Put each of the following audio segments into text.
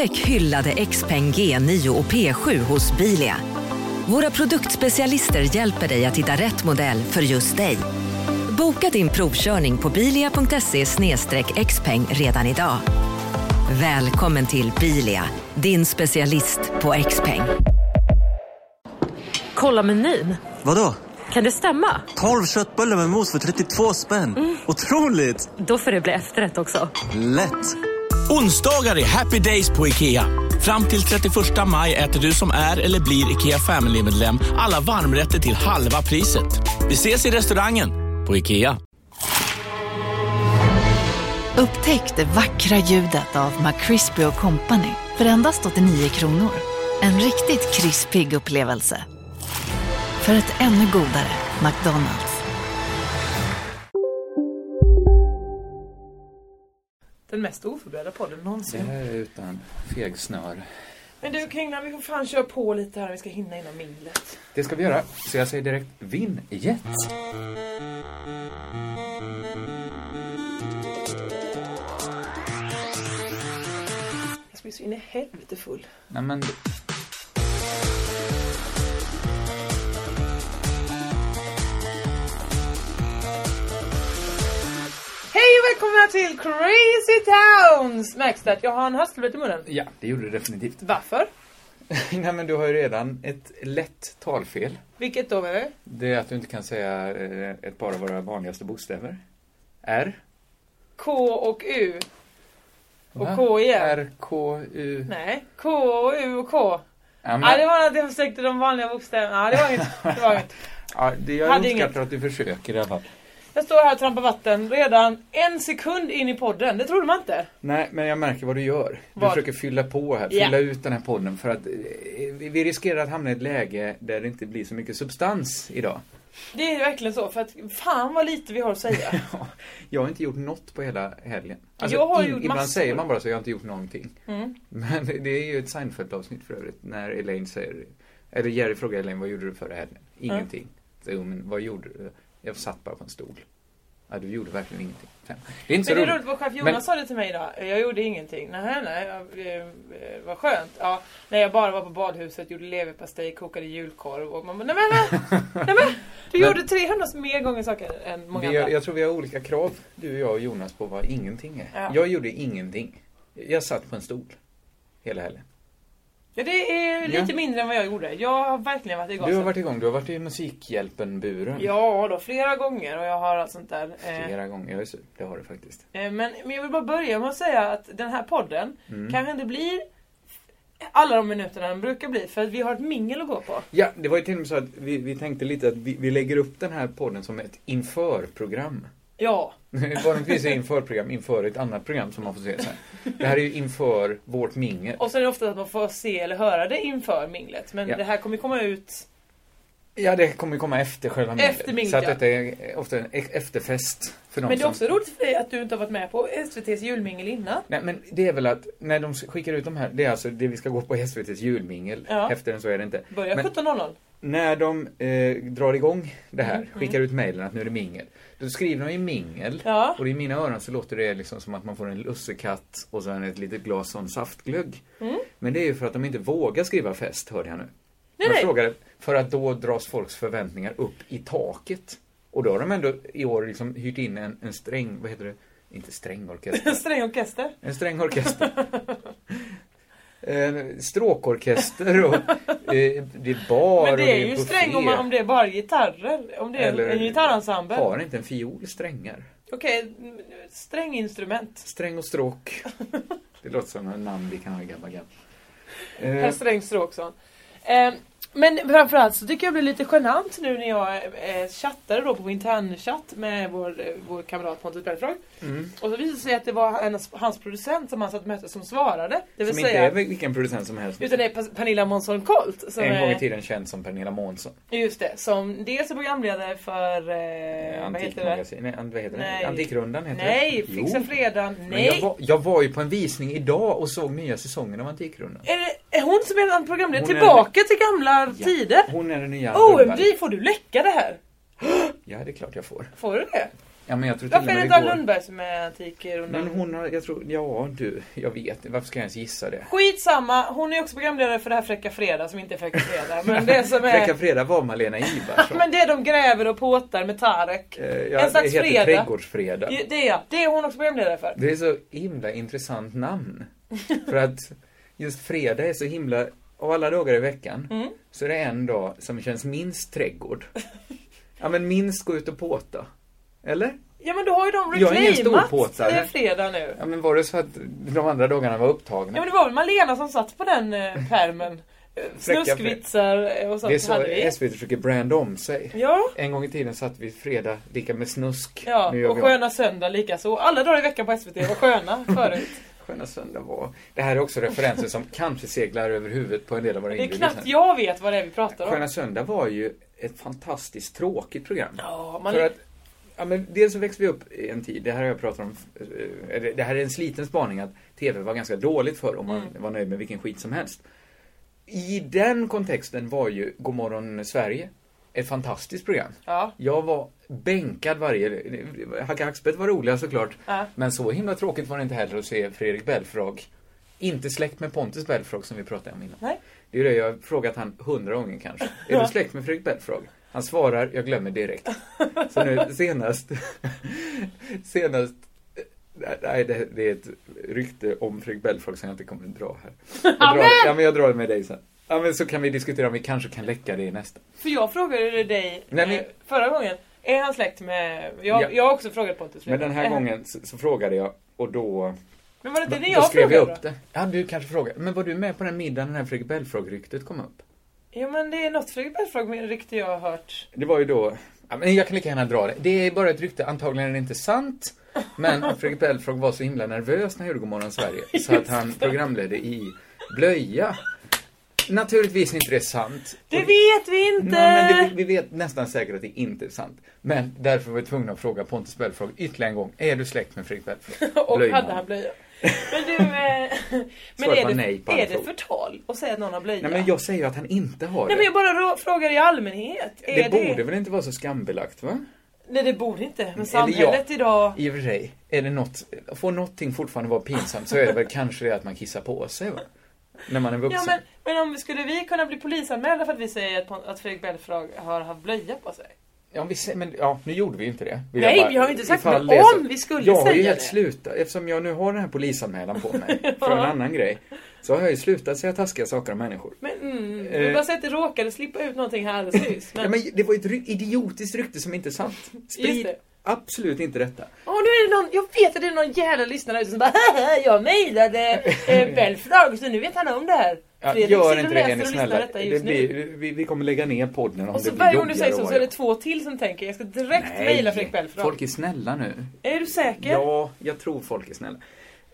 Upptäck hyllade XPeng G9 och P7 hos Bilia. Våra produktspecialister hjälper dig att hitta rätt modell för just dig. Boka din provkörning på bilia.se xpeng redan idag. Välkommen till Bilia, din specialist på XPeng. Kolla menyn. Vadå? Kan det stämma? 12 köttbullar med mos för 32 spänn. Otroligt! Då får det bli efterrätt också. Lätt! Onsdagar är happy days på IKEA. Fram till 31 maj äter du som är eller blir IKEA Family-medlem alla varmrätter till halva priset. Vi ses i restaurangen på IKEA. Upptäck det vackra ljudet av McCrispy Company för endast 89 kronor. En riktigt krispig upplevelse. För ett ännu godare McDonalds. Den mest oförberedda podden Det någonsin. här är utan fegsnör. Men du Kringlan, vi får fan köra på lite här. Vi ska hinna innan minglet. Det ska vi göra. Så jag säger direkt, vinn jet. Jag ska bli så in i helvete full. Nej men, Hej och välkomna till Crazy Towns! Märks det att jag har en hasselblad i munnen? ja, det gjorde du definitivt. Varför? Nej men du har ju redan ett lätt talfel. Vilket då menar du? Det är att du inte kan säga eh, ett par av våra vanligaste bokstäver. R. K och U. Och Va? K igen. R, K, U. Nej, K och U och K. Ja, men, det var att jag försökte de vanliga bokstäverna. Ja, det var inget. Det var inget. ja, det jag Hade uppskattar inget. att du försöker i alla fall. Jag står här och trampar vatten redan en sekund in i podden. Det trodde man inte. Nej, men jag märker vad du gör. Du Vad? försöker fylla på här, fylla ut den här podden för att eh, vi riskerar att hamna i ett läge där det inte blir så mycket substans idag. Det är verkligen så. För att fan vad lite vi har att säga. Jag har inte gjort något på hela helgen. Alltså, Jag har gjort ibland massor. säger man bara så, jag har inte gjort någonting. Mm. Men det är ju ett Seinfeld-avsnitt för övrigt, när Elaine säger, eller Jerry frågar Elaine, vad gjorde du förra helgen? Ingenting. Så, jo, men vad gjorde du? Jag satt bara på en stol. Ja, du gjorde verkligen ingenting. Det är inte Men så det är roligt. roligt, vår chef Jonas Men- sa det till mig idag. Jag gjorde ingenting. Nej, nej, eh, vad skönt. Ja, nej, jag bara var på badhuset, gjorde leverpastej, kokade julkorv och man bara, nej men, nej, nej men, du Men- gjorde 300 mer gånger saker än många andra. jag tror vi har olika krav, du och jag och Jonas, på vad ingenting är. Ja. Jag gjorde ingenting. Jag satt på en stol. Hela helgen. Ja, det är lite Ja. mindre än vad jag gjorde. Jag har verkligen varit igång. Du har varit igång, du har varit i Musikhjälpen-buren. Ja, då flera gånger och jag har allt sånt där. Eh, Flera gånger, jag är sur. Det har du faktiskt. eh, men, men jag vill bara börja med att säga att den här podden Mm. kanske inte blir alla de minuterna den brukar bli för att vi har ett mingel att gå på. Ja, det var ju till och med så att vi, vi tänkte lite att vi, vi lägger upp den här podden som ett inför-program. Ja, Vanligtvis är inför-program inför ett annat program som man får se sen. Det här är ju inför vårt mingel. och så är det ofta att man får se eller höra det inför minglet. Men Ja. det här kommer komma ut Ja, det kommer komma efter själva minglet. Efter minglet, Så att detta är ofta en e- efterfest för Men det är som... också roligt för dig att du inte har varit med på SVTs julmingel innan. Nej, men det är väl att när de skickar ut de här, det är alltså det vi ska gå på SVTs julmingel. Ja. Efter än så är det inte. Börjar Men 17.00. när de eh, drar igång det här, Mm, skickar ut mejlen att nu är det mingel. Då skriver de ju mingel. Ja. Och i mina öron så låter det liksom som att man får en lussekatt och sen ett litet glas sån saftglögg. Mm. Men det är ju för att de inte vågar skriva fest, hörde jag nu. Nej, jag frågade, för att då dras folks förväntningar upp i taket. Och då har de ändå i år liksom hyrt in en, en sträng, vad heter det? Inte strängorkester. En sträng orkester. En strängorkester. En stråkorkester och eh, det är bar Men och det är ju buffé. sträng om, man- om det är bara gitarrer. Om det är Eller- en gitarrensemble. Har inte en fiol strängar? Okej, mm, stränginstrument. Sträng och stråk. Det låter som en namn vi kan ha i Gamla. Herr Eh, Sträng Stråksson. Eh, men framförallt så tycker jag det blir lite genant nu när jag eh, chattade då på internchatt med vår, eh, vår kamrat Pontus Belfrage. mm. Och så visade det sig att det var hennes, hans producent som han satt och mötte som svarade. Det vill Som inte säga, är vilken producent som helst. utan det är Pernilla Månsson Colt. Som en gång i tiden känd som Pernilla Månsson. Just det, som dels är programledare för... Eh, vad heter det? Antikmagasin. Nej, vad heter Nej. det? Antikrundan heter Nej, det. Fixa Jo. Fredagen. Men Nej! jag var, jag var ju på en visning idag och såg nya säsongen av Antikrundan. Är, det, är hon som är en programledare? Hon är- Tillbaka till gamla Ja. tider? Hon är den nya OMG, Lundberg. får du läcka det här? Ja, det är klart jag får. Får du det? Ja, men jag tror Varför är det med inte Ann det. Lundberg som är antikrundan? Men hon har, jag tror, ja du, jag vet. Varför ska jag ens gissa det? Skitsamma, hon är också programledare för det här Fräcka Fredag som inte är Fräcka Fredag. Men det som är... Fräcka Fredag var Malena Ivarsson. Men det är de gräver och påtar med Tarek. En ja, det slags heter fredag. Trädgårdsfredag. Det är. Det är hon också programledare för. Det är så himla intressant namn. För att just fredag är så himla, av alla dagar i veckan, Mm. så är det en dag som känns minst trädgård. Ja men minst gå ut och påta. Eller? Ja men då har ju de reclaimat fredag nu. Ja men var det så att de andra dagarna var upptagna? Ja men det var väl Malena som satt på den eh, pärmen. Eh, Snuskvitsar och sånt Det är så hade vi. SVT försöker branda om sig. Ja. En gång i tiden satt vi fredag lika med snusk. Ja, och. Sköna Söndag lika så. Alla dagar i veckan på SVT var sköna förut. Sköna söndag var... Det här är också referenser som kanske seglar över huvudet på en del av våra Det är knappt lyssnare. jag vet vad det är vi pratar om. Sköna söndag var ju ett fantastiskt tråkigt program. Ja, man... För att, ja men dels så växte vi upp i en tid, det här har jag pratat om, eh, det här är en sliten spaning att TV var ganska dåligt för om man Mm. var nöjd med vilken skit som helst. I den kontexten var ju Godmorgon Sverige ett fantastiskt program. Ja. Jag var bänkad varje... Hacka Hackspett var roliga såklart. Ja. Men så himla tråkigt var det inte heller att se Fredrik Belfrage. Inte släkt med Pontus Belfrage som vi pratade om innan. Nej. Det är det jag har frågat han hundra gånger kanske. Är Ja. du släkt med Fredrik Belfrage? Han svarar, jag glömmer direkt. Så nu senast... senast... Nej, det, det är ett rykte om Fredrik Belfrage som jag inte kommer att dra här. Jag drar, ja, men jag drar det med dig sen. Ja, men så kan vi diskutera om vi kanske kan läcka det i nästa. För jag frågade dig Nej, men- eh, förra gången. Är han släkt med... Jag, Ja. jag har också frågat Pontus. Men den här Är han- gången så, så frågade jag och då... Men var det inte det jag skrev frågade jag upp då? det. Ja, du kanske frågade. Men var du med på den middagen när Fredrik Belfrage-ryktet kom upp? Ja men det är något Fredrik Belfrage-rykte jag har hört. Det var ju då... Ja, men jag kan lika gärna dra det. Det är bara ett rykte, antagligen är det inte sant. Men Fredrik Belfrage var så himla nervös när han gjorde Godmorgon Sverige. Så att han programledde i blöja. Naturligtvis inte det är sant. Det vet vi inte! Nej, men det, vi vet nästan säkert att det inte är sant. Men därför var vi tvungna att fråga Pontus Belfrage ytterligare en gång. Är du släkt med Fredrik Belfrage? Och Blöjman. hade han blöja. Men du, eh, men är det, nej är det förtal att säga att någon har blöja? Nej men jag säger ju att han inte har Nej det. men jag bara rå- frågar i allmänhet. Det det, borde väl inte vara så skambelagt va? Nej det borde inte. Men samhället ja. idag... I och för sig, är det något, får någonting fortfarande vara pinsamt så är det väl kanske det att man kissar på sig va? När man är vuxen. Ja men, men om skulle vi kunna bli polisanmälda för att vi säger att, att Fredrik Belfrage har haft blöja på sig? Ja, vi, men, ja, nu gjorde vi ju inte det. Vill Nej, bara- vi har ju inte sagt, det så- om vi skulle Jag har ju säga helt det. slutat, eftersom jag nu har den här polisanmälan på mig för en annan grej. Så har jag ju slutat säga taskiga saker om människor. Men mm, Eh. vi bara säger att det råkade slippa ut någonting här alldeles nyss. Men, Ja, men det var ju ett idiotiskt rykte som inte är sant. Sprid det. absolut inte detta. Är det någon, jag vet att det är någon jävla lyssnare som bara "Haha, jag mejlade eh, Belfrage så nu vet han om det här. Ja, Fredrik gör inte det, lyssnar snälla. Det blir, vi, vi kommer lägga ner podden om Och så det blir varje gång du säger så så är det två till som tänker jag ska direkt mejla Fredrik Belfrage. Folk är snälla nu. Är du säker? Ja, jag tror folk är snälla.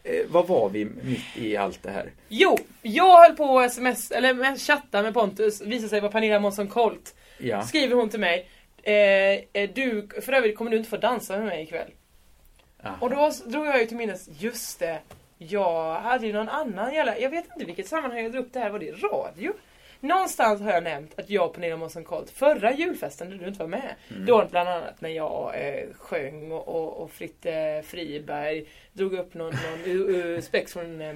Eh, vad var vi mitt i allt det här? Jo, jag höll på att sms, eller chatta med Pontus, visade sig vara Pernilla Månsson Colt. Ja. Skriver hon till mig. Eh, eh, du, för övrigt kommer du inte få dansa med mig ikväll. Aha. Och då drog jag ju till minnes, just det. Jag hade ju någon annan jävla, jag vet inte vilket sammanhang jag drog upp det här, var det radio? Någonstans har jag nämnt att jag och Pernilla Månsson Colt, förra julfesten där du inte var med, Mm. då bland annat när jag eh, sjöng och, och, och Fritte Friberg drog upp någon, någon spex från eh,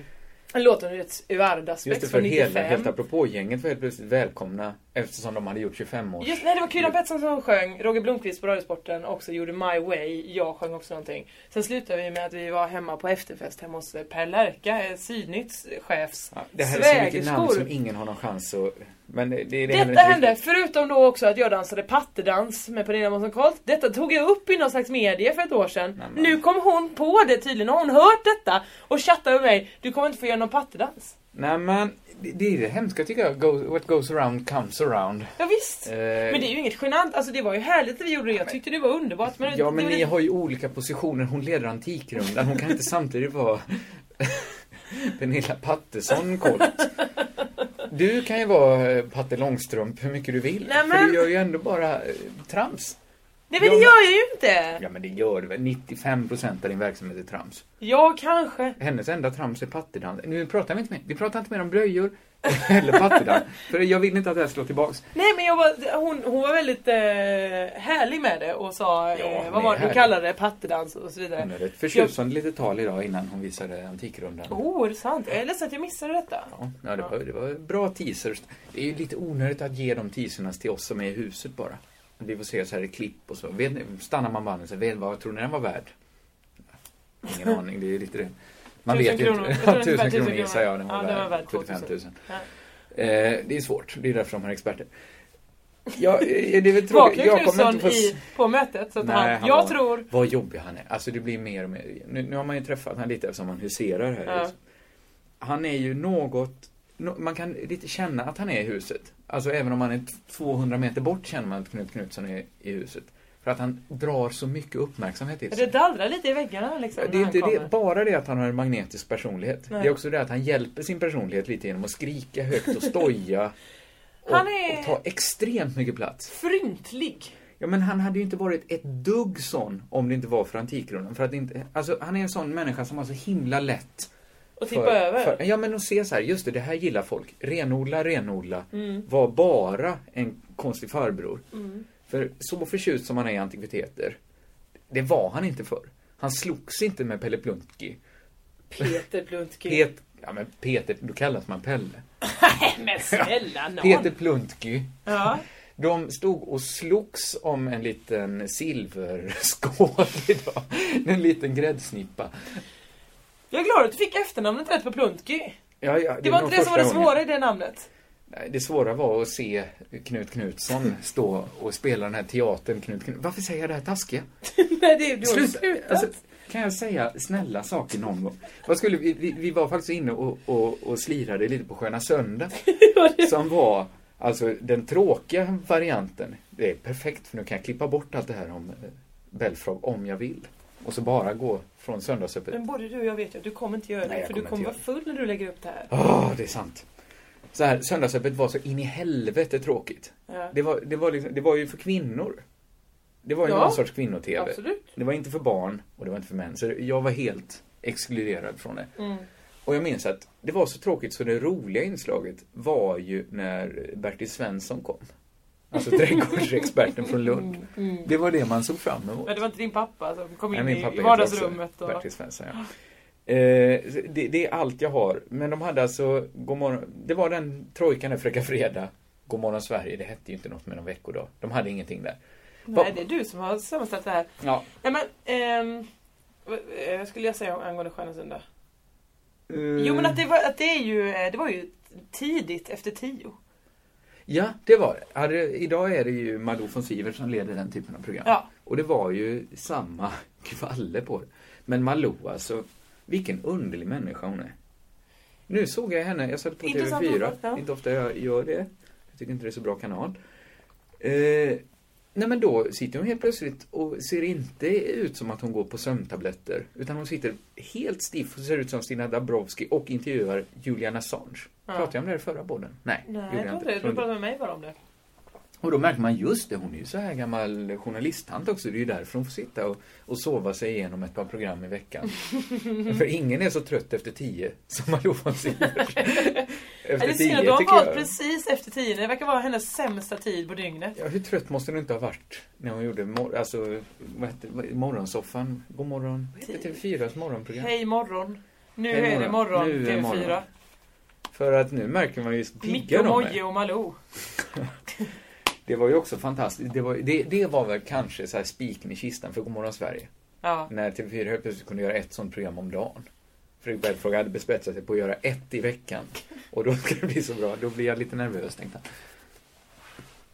en låt från ett Uarda Just spex det, för från hela, 95. helt apropå-gänget var helt plötsligt välkomna eftersom de hade gjort 25 år. Just, nej, det var Kryddan Pettersson som sjöng, Roger Blomqvist på Radiosporten också gjorde My Way, jag sjöng också någonting. Sen slutade vi med att vi var hemma på efterfest hemma hos eh, Per Lärka, eh, Sydnytts chefs Ja, det här är så mycket namn som ingen har någon chans att... Men det, det, det Detta hände, riktigt. förutom då också att jag dansade pattedans med Pernilla Månsson Colt. Detta tog jag upp i någon slags medie för ett år sedan. Nämen. Nu kom hon på det tydligen, har hon hört detta och chattar med mig. Du kommer inte få göra någon pattedans. Nej men, det, det är det hemska tycker jag. Go, what goes around comes around. Ja, visst. Eh, Men det är ju inget genant, alltså det var ju härligt att vi gjorde det. Jag tyckte det var underbart. Men Ja det, men det, ni har ju olika positioner. Hon leder Antikrundan. Hon kan inte samtidigt vara Pernilla Pattesson Colt. Du kan ju vara eh, Patte Långstrump hur mycket du vill. Nej, För men- du gör ju ändå bara eh, trams. Nej men det gör jag ju inte! Ja men det gör det väl. 95% av din verksamhet är trams. Ja, kanske. Hennes enda trams är pattedans. Nu pratar vi inte mer. Vi pratar inte mer om blöjor eller pattedans. För jag vill inte att det här slår tillbaks. Nej men jag var, hon, hon var väldigt eh, härlig med det och sa, Ja, eh, hon vad var det du härlig. kallade det? Pattedans och så vidare. Hon hade ett förtjusande litet tal idag innan hon visade Antikrundan. Oh, är det sant? Jag är ledsen att jag missade detta. Ja, ja, det, var, det var bra teasers. Det är ju lite onödigt att ge de teaserna till oss som är i huset bara. Vi får se så här i klipp och så. Vet, ni- stannar man bandet så vet vad tror ni den var värd? Ingen aning, det är lite det. Man vet ju inte. Ja, tusen värd kronor gissar jag den var, Ja, den var värd. värd 75 000. 2000. Ja. Eh, det är svårt, det är därför de har experter. Ja, eh, det är väl tråkigt. Jag kommer inte få... i, på mötet? Så att Nej, han, han jag var- tror... Vad jobbig han är. Alltså det blir mer och mer. Nu, nu har man ju träffat han lite eftersom han huserar här. Ja. Han är ju något, man kan lite känna att han är i huset. Alltså även om han är 200 meter bort känner man att Knut Knutsson är i huset. För att han drar så mycket uppmärksamhet till Det sig. dallrar lite i väggarna liksom. Det är inte det, bara det att han har en magnetisk personlighet. Nej. Det är också det att han hjälper sin personlighet lite genom att skrika högt och stoja. och, Han är- och ta extremt mycket plats. Fryntlig. Ja men han hade ju inte varit ett dugg sån om det inte var för Antikrundan. För att inte, alltså han är en sån människa som har så himla lätt Och tippa för, över. För, ja men att se så här, just det, det här gillar folk. Renodla, renodla. Mm. Var bara en konstig farbror. Mm. För så förtjust som han är i antikviteter, det var han inte för. Han slogs inte med Pelle Pluntki. Peter Bluntky. Pet, ja men Peter, då kallas man Pelle. Men snälla nån. Peter Pluntky. Ja. De stod och slogs om en liten silverskål idag. En liten gräddsnippa. Jag är glad att du fick efternamnet rätt på Pluntky. Ja, ja, Det var nog inte det som var det första gången. svåra i det namnet. Nej, Det svåra var att se Knut Knutsson stå och spela den här teatern Knut Knut. Varför säger jag det här taskiga? Nej, det, du har ju Sluta! Alltså, kan jag säga snälla saker någon gång? Vad skulle vi, vi, vi var faktiskt inne och, och, och slirade lite på Sköna Söndag. som var alltså den tråkiga varianten. Det är perfekt för nu kan jag klippa bort allt det här om eh, Belfrage om jag vill. Och så bara gå från söndagsöppet. Men både du och jag vet ju att du kommer inte göra Nej, det. För du kommer kommer inte vara full när du lägger upp det här. Ja, det är sant. Så här, söndagsöppet var så in i helvete tråkigt. Ja. Det var, det var, liksom, det var ju för kvinnor. Det var ju Ja, någon sorts kvinno-tv. Absolut. Det var inte för barn och det var inte för män. Så jag var helt exkluderad från det. Mm. Och jag minns att det var så tråkigt så det roliga inslaget var ju när Bertil Svensson kom. Alltså trädgårdsexperten från Lund. Mm. Det var det man såg fram emot. Men det var inte din pappa som kom in Nej, i, pappa i heter vardagsrummet. också Och... Bertil Svensson, ja. Eh, det, det är allt jag har. Men de hade alltså, Godmorgon, det var den trojkan där, Fräcka Fredag, Godmorgon Sverige, det hette ju inte något med någon veckodag. De hade ingenting där. Nej, det är du som har sammanställt det här. Ja. Nej men, ehm, vad vad skulle jag säga angående Sköna Söndag? Eh, Jo men att det var, att det är ju, eh, det var ju tidigt efter tio. Ja, det var det. Idag är det ju Malou von Sivert som leder den typen av program. Ja. Och det var ju samma kvalle på det. Men Malou alltså, vilken underlig människa hon är. Nu såg jag henne, jag satt på Intressant TV4. ordval, ja. Inte ofta jag gör det. Jag tycker inte det är så bra kanal. Eh, nej men då sitter hon helt plötsligt och ser inte ut som att hon går på sömntabletter. Utan hon sitter helt stiff och ser ut som Stina Dabrowski och intervjuar Julian Assange. Ja. Pratade jag om det i förra podden? Nej, Nej, jag inte. Du pratade med mig bara om det. Och då märker man just det, hon är ju så här gammal journalistant också. Det är ju därför hon får sitta och, och sova sig igenom ett par program i veckan. För ingen är så trött efter tio som Malou von Sivert. Ja, Efter det är synd att du har valt precis efter tio. Det verkar vara hennes sämsta tid på dygnet. Ja, hur trött måste hon inte ha varit när hon gjorde mor- alltså, vad hette, vad- morgonsoffan? God morgon. Vad heter TV4s morgonprogram? Hej morgon. Nu Hej, är det morgon, Nu är det TV4. morgon. För att nu märker man ju hur Micke pigga de är. och Malou. Det var ju också fantastiskt. Det var, det, det var väl kanske så här spiken i kistan för Godmorgon Sverige. Ja. När TV4 helt plötsligt kunde göra ett sånt program om dagen. Fredrik Belfrage hade bespetsat sig på att göra ett i veckan. Och då ska det bli så bra. Då blir jag lite nervös, tänkte han.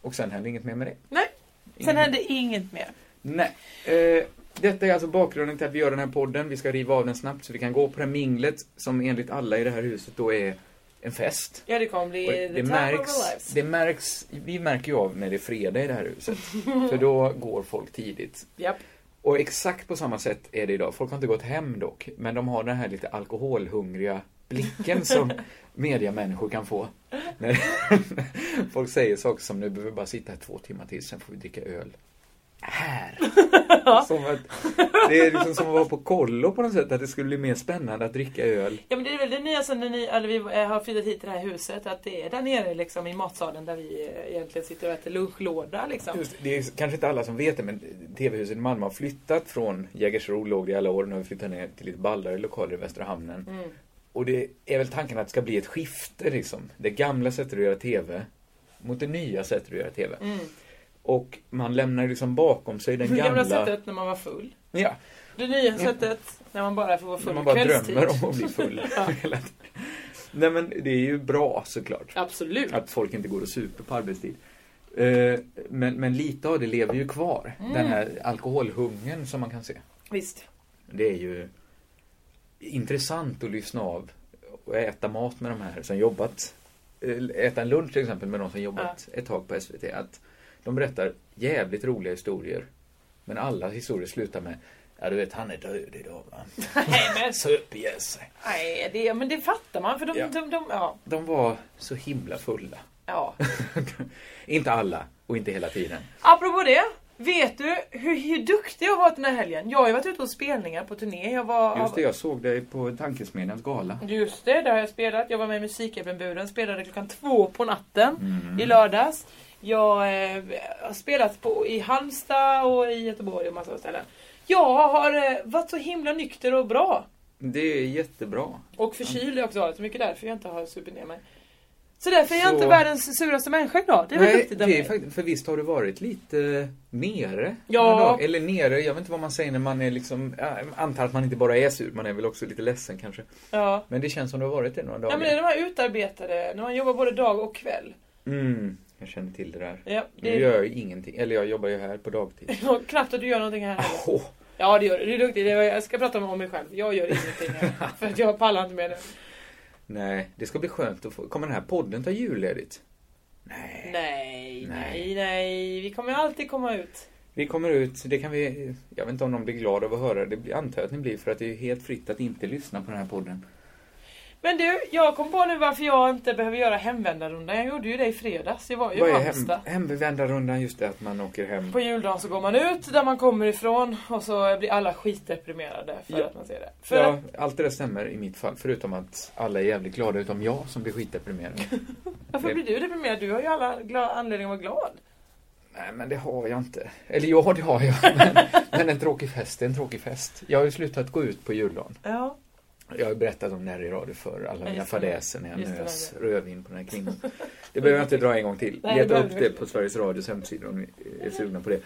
Och sen hände inget mer med det. Nej, sen Ingen- hände inget mer. Nej. Eh, detta är alltså bakgrunden till att vi gör den här podden. Vi ska riva av den snabbt så vi kan gå på det här minglet som enligt alla i det här huset då är en fest. Ja, det kommer bli det, time märks, det märks, vi märker ju av när det är fredag i det här huset. För då går folk tidigt. Japp. Och exakt på samma sätt är det idag. Folk har inte gått hem dock, men de har den här lite alkoholhungriga blicken som mediamänniskor kan få. När folk säger saker som nu behöver vi bara sitta här två timmar till, sen får vi dricka öl. Här. som att, det är liksom som att vara på kollo på något sätt, att det skulle bli mer spännande att dricka öl. Ja men det är väl det nya sen när ni, eller vi eh, har flyttat hit till det här huset att det är där nere liksom i matsalen där vi eh, egentligen sitter och äter lunchlåda liksom. Just, det är kanske inte alla som vet det, men TV-huset i Malmö har flyttat från Jägersro, låg det i alla år, nu har vi flyttat ner till lite ballare lokaler i Västra Hamnen. Mm. Och det är väl tanken att det ska bli ett skifte liksom. Det gamla sättet att göra TV mot det nya sättet att göra TV. Mm. Och man lämnar liksom bakom sig den Det gamla gamla... sättet när man var full. Ja, Det nya sättet när man bara får vara när full man bara kvällstid. drömmer om att bli full. Ja. Nej men det är ju bra såklart. Absolut. Att folk inte går och super på arbetstid. Eh, Men, men lite av det lever ju kvar. Mm. Den här alkoholhungern som man kan se. Visst. Det är ju intressant att lyssna av och äta mat med de här som jobbat. eh, Äta en lunch till exempel med de som jobbat ett tag på SVT. Att de berättar jävligt roliga historier. Men alla historier slutar med Ja du vet han är död idag va. Nej men, Söp ihjäl sig. nej, det, men det fattar man för de, Ja. de, de, ja. De var så himla fulla. ja. inte alla och inte hela tiden. Apropå det. Vet du hur, hur duktig jag varit den här helgen? Jag har ju varit ute på spelningar på turné. Jag var, Just det, jag såg dig på Tankesmedjans gala. Just det, där har jag spelat. Jag var med i Musikhjälpen-buren, spelade klockan två på natten Mm. i lördags. Jag eh, har spelat på, i Halmstad och i Göteborg och massa ställen. Jag har eh, varit så himla nykter och bra. Det är jättebra. Och förkyld har jag också varit, mycket därför jag inte har supit ner mig. Så därför är jag Så- inte världens suraste människa idag. Det är väl Nej, duktigt av det är mig. faktiskt, för visst har du varit lite nere? Ja. Eller nere, jag vet inte vad man säger när man är liksom, jag antar att man inte bara är sur, man är väl också lite ledsen kanske. Ja. Men det känns som du har varit det några dagar. ja, men det är de här utarbetade, när man jobbar både dag och kväll. Mm, jag känner till det där. Ja, Nu det gör jag ju ingenting, eller jag jobbar ju här på dagtid. knappt att du gör någonting här. Åh, Ja det gör du, du är duktig. Jag ska prata om mig själv. Jag gör ingenting här. För att jag pallar inte med det. nej, det ska bli skönt att få, kommer den här podden ta julledigt? Nej. Nej, Nej. nej. Vi kommer alltid komma ut. Vi kommer ut, det kan vi, jag vet inte om de blir glada av att höra, det antar jag att ni blir för att det är helt fritt att inte lyssna på den här podden. Men du, jag kom på nu varför jag inte behöver göra hemvändarrundan. Jag gjorde ju det i fredags. Jag var ju i Vad är hem, Halmstad. hemvändarrundan just det att man åker hem? På juldagen så går man ut där man kommer ifrån och så blir alla skitdeprimerade för Ja. att man ser det. För Ja, allt det där stämmer i mitt fall, förutom att alla är jävligt glada utom jag som blir skitdeprimerad. varför det- blir du deprimerad? Du har ju alla gla- anledning att vara glad. Nej, men det har jag inte. Eller ja, det har jag. Men, men en tråkig fest är en tråkig fest. Jag har ju slutat gå ut på juldagen. Ja. Jag har berättat om det här i radio för alla mina fadäser när jag nös rödvin på den här kvinnan. Det behöver jag inte dra en gång till. Leta upp det på Sveriges Radios hemsida om ni är sugna på det.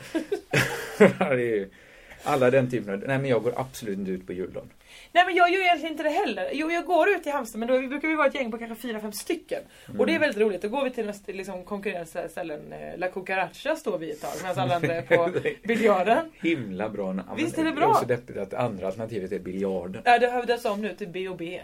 alla den typen av... Nej, men jag går absolut inte ut på juldagen. Nej men jag gör egentligen inte det heller. Jo jag går ut i Halmstad men då brukar vi vara ett gäng på kanske fyra fem stycken. Och det är väldigt roligt. Då går vi till liksom, konkurrerande ställen. Eh, La Cucaracha står vi ett tag medan alla andra är på biljarden. Himla bra namn. Visst är det Det bra? är så deppigt att andra alternativet är biljarden. Ja det döpts om nu till B&B.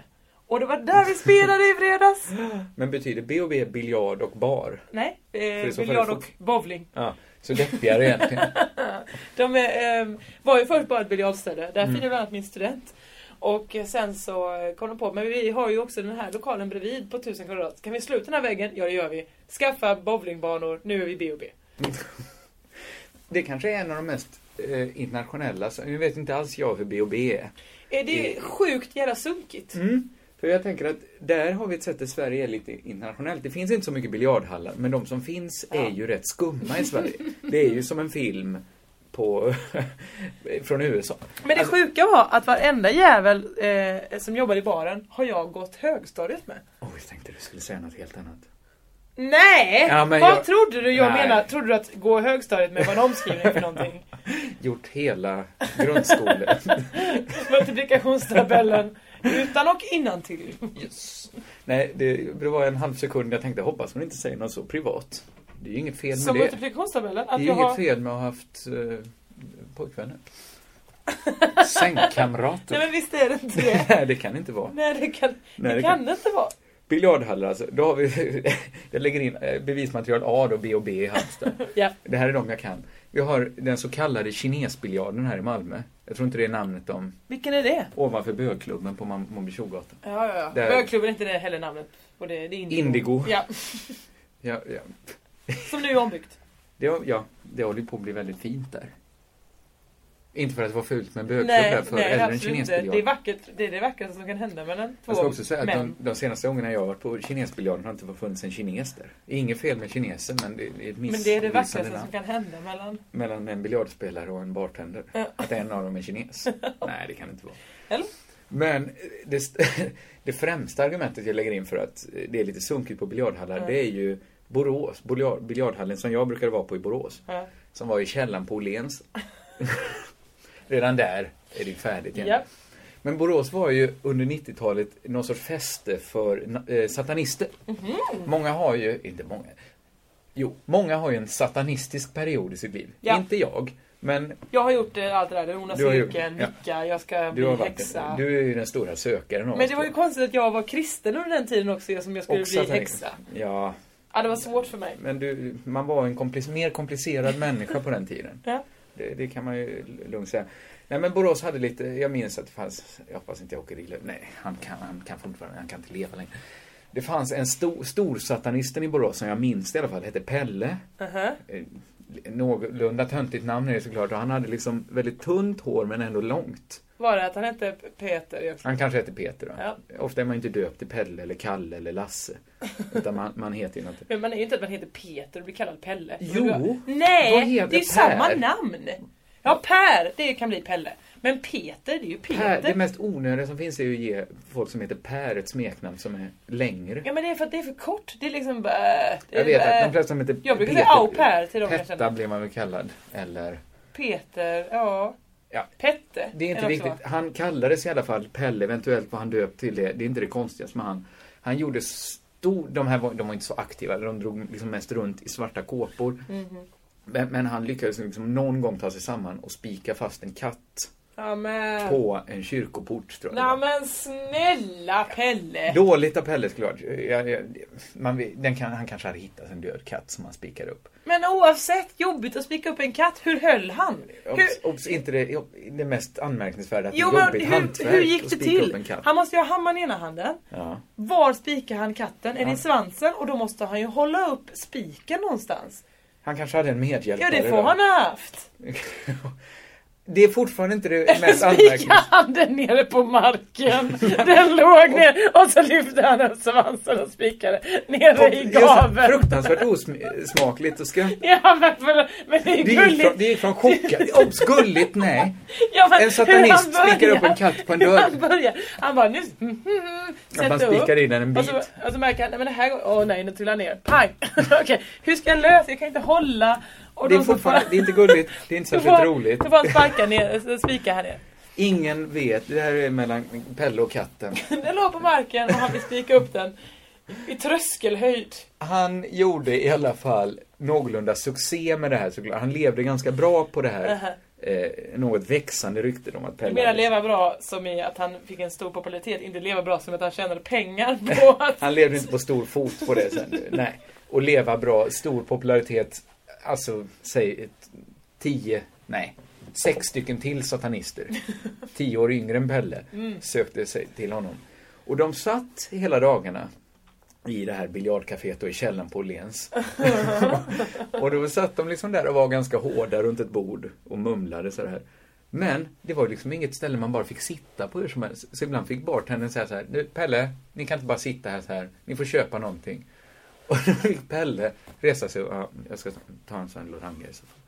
Och det var där vi spelade i fredags. Men betyder B&B biljard och bar? Nej, eh, biljard det och bowling. Ja, så deppigare egentligen. De är, eh, var ju först bara ett biljardställe. Där Mm. finner bland annat min student. Och sen så kom de på, men vi har ju också den här lokalen bredvid på 1000 kvadrat. Kan vi slå ut den här väggen? Ja det gör vi. Skaffa bowlingbanor, nu är vi B&B. Det kanske är en av de mest eh, internationella, så nu vet inte alls jag hur B&B är. Är det sjukt jävla sunkigt? Mm. För jag tänker att där har vi ett sätt där Sverige är lite internationellt. Det finns inte så mycket biljardhallar, men de som finns Ja. är ju rätt skumma i Sverige. Det är ju som en film på, från USA. Men det Alltså- sjuka var att varenda jävel eh, som jobbar i baren har jag gått högstadiet med. Oj, jag tänkte du skulle säga något helt annat. Nej! Ja, men Vad jag- trodde du jag menar? Trodde du att gå högstadiet med var en omskrivning för någonting? Gjort hela grundskolan. Multiplikationstabellen utan och innantill. yes. Nej, det, det var en halv sekund jag tänkte, hoppas hon inte säger något så privat. Det är ju inget fel med Som det. multiplikationstabellen? Det är jag inget har... fel med att ha haft eh, pojkvänner. Sängkamrater. Nej men visst är det inte det? Nej, det kan inte vara. Nej det kan Nej, det, det kan kan- det inte vara. Biljardhallar alltså. Då har vi, jag lägger in eh, bevismaterial A då, B och B i Halmstad. Ja. Det här är de jag kan. Vi har den så kallade kinesbiljarden här i Malmö. Jag tror inte det är namnet om Vilken är det? ovanför bögklubben på Montbétjogatan. Ja, ja, ja. Där- Bögklubben är inte det heller namnet. Och det, det är Indigo. Indigo. Ja, Ja, ja. Som nu är ombyggt. Det, ja, det håller på att bli väldigt fint där. Inte för att det var fult med bögklubb där för, nej eller en kinesbiljard. Det är vackert. Det är det vackraste som kan hända mellan två Jag ska också säga att män. de, de senaste gångerna jag har varit på kinesbiljarden har det inte funnits en kines där. Inget fel med kineser men det är ett Men det är det vackraste namn. som kan hända mellan... Mellan en biljardspelare och en bartender. Ja. Att en av dem är kines. Nej, det kan det inte vara. Eller? Men det, det främsta argumentet jag lägger in för att det är lite sunkigt på biljardhallar, Ja. det är ju Borås, biljard, biljardhallen som jag brukade vara på i Borås. Ja. Som var i källaren på Åhléns. Redan där är det färdigt igen. Ja. Men Borås var ju under 90-talet någon sorts fäste för eh, satanister. Mhm. Många har ju, inte många, jo, många har ju en satanistisk period i sitt liv. Ja. Inte jag, men Jag har gjort eh, allt det där. Den onda cirkeln, ja. Jag ska du bli varit, häxa. du är ju den stora sökaren Men det var ju konstigt att jag var kristen under den tiden också som jag skulle Och bli satanist. häxa. Ja, Ja, det var svårt för mig. men du, man var en komplic- mer komplicerad människa på den tiden. Ja. Det, det kan man ju lugnt säga. Nej men Borås hade lite, jag minns att det fanns, jag hoppas inte jag åker illa, nej han kan, han kan fortfarande, han kan inte leva längre. Det fanns en stor, stor satanisten i Borås som jag minns i alla fall, hette Pelle. Uh-huh. Eh, Någorlunda töntigt namn är det såklart och han hade liksom väldigt tunt hår men ändå långt. Var det att han hette Peter? Han kanske hette Peter då. Ja. Ofta är man inte döpt till Pelle eller Kalle eller Lasse. Utan man, man heter ju något. Men man är ju inte att man heter Peter och blir kallad Pelle. Jo. Nej, det är ju samma namn. Ja, Per, det kan bli Pelle. Men Peter, det är ju Peter. Per, det mest onödiga som finns är ju att ge folk som heter Per ett smeknamn som är längre. Ja, men det är för att det är för kort. Det är liksom bara... det är Jag vet att bara- de flesta som heter Jag brukar säga au Per till dem Petta blir man väl kallad. Eller... Peter, ja. Ja. Pette. Det är inte viktigt. Han kallades i alla fall Pelle, eventuellt var han döpt till det. Det är inte det konstigaste med han. Han gjorde stor, de här var, de var inte så aktiva, de drog liksom mest runt i svarta kåpor. Mhm. Men, men han lyckades liksom någon gång ta sig samman och spika fast en katt Ja, men... på en kyrkoport tror jag Nej men snälla Pelle! Dåligt av Pelle såklart. Jag, jag, man, den kan, han kanske hade hittat en död katt som han spikade upp. Men oavsett, jobbigt att spika upp en katt. Hur höll han? Obs, obs, inte det, det mest anmärkningsvärda att jo, det är men jobbigt hur, hur gick det till? en katt. Han måste ju ha hammaren i ena handen. Ja. Var spikar han katten? Är det i svansen? Och då måste han ju hålla upp spiken någonstans. Han kanske hade en medhjälpare. Ja, det får han ha haft. Det är fortfarande inte det mest anmärkningsvärda. han den nere på marken? Den låg ner och så lyfte han upp svansen och spikade nere i gaveln. fruktansvärt osmakligt och skratt. Ja men, för, men det är Det är gulligt. från, det är från chockad. Obs, gulligt, nej. Ja, men En satanist spikar upp en katt på en dörr. Han börjar. Han bara nu. Mm, mm, mm, Att man sätter upp. spikar in den en Och bit. så, och så märker han, nej men det här går, åh nej nu trillar han ner. Pang! Okej, hur ska jag lösa? Jag kan inte hålla. Och Det är fortfarande, han- det är inte gulligt, det är inte särskilt roligt. Då får sparka ner, spika här ner. Ingen vet, det här är mellan Pelle och katten. Den låg på marken och han fick spika upp den. I tröskelhöjd. Han gjorde i alla fall någorlunda succé med det här såklart. Han levde ganska bra på det här. Aha. Eh, något växande ryktet om att Du Pelle menar hade- leva bra som i att han fick en stor popularitet, inte leva bra som att han tjänade pengar på att... Han levde inte på stor fot på det sen. Nej. Och leva bra, stor popularitet. Alltså, säg ett, tio, nej, sex stycken till satanister. Tio år yngre än Pelle. Sökte sig till honom. Och de satt hela dagarna i det här biljardcaféet och i källaren på Åhléns. och då satt de liksom där och var ganska hårda runt ett bord och mumlade så här. Men det var liksom inget ställe man bara fick sitta på hur som helst. Så ibland fick bartendern säga så här, "Du, Pelle, ni kan inte bara sitta här så här, ni får köpa någonting. Och då fick Pelle resa sig och, ja, jag ska ta en sån Loranga i så fall.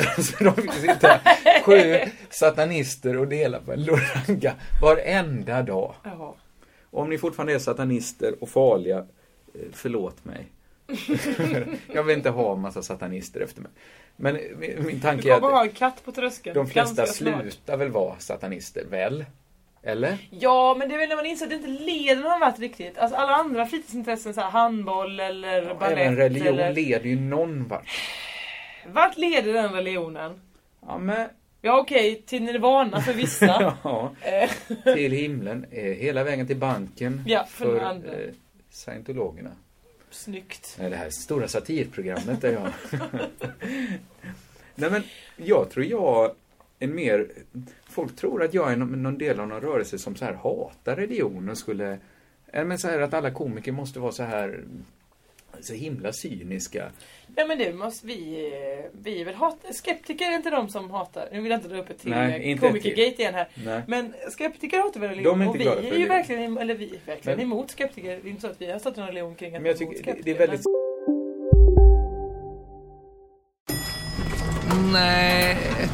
Så de fick sitta sju satanister och dela på en Loranga varenda dag. Ja. Och om ni fortfarande är satanister och farliga, eh, förlåt mig. jag vill inte ha en massa satanister efter mig. Men min, min Du tanke är kommer ha att en katt på tröskeln. de flesta slutar väl vara satanister, väl? Eller? Ja, men det är väl när man inser att det inte leder någon vart riktigt. Alltså alla andra fritidsintressen, så här, handboll eller Ja, balett även religion eller... leder ju någon vart. Vart leder den religionen? Ja, men... Ja okej, till nirvana för vissa. ja, Eh, till himlen. eh, Hela vägen till banken. Ja, för för eh, scientologerna. Snyggt. Det här stora satirprogrammet där jag... Nej men, jag tror jag är mer... Folk tror att jag är någon, någon del av någon rörelse som så här hatar religion och skulle... Men så här att alla komiker måste vara så här så himla cyniska. Ja men det måste vi, eh, vi är väl hat, skeptiker är inte de som hatar, nu vill jag inte dra upp ett till Nej, Nej, ett komikergate igen här. Nej. Men skeptiker hatar väl religion inte och vi är ju religion. verkligen, eller vi är verkligen Men- emot skeptiker. Det är inte så att vi har startat en religion kring att Men jag tycker det, det skeptiker, är väldigt... Nej.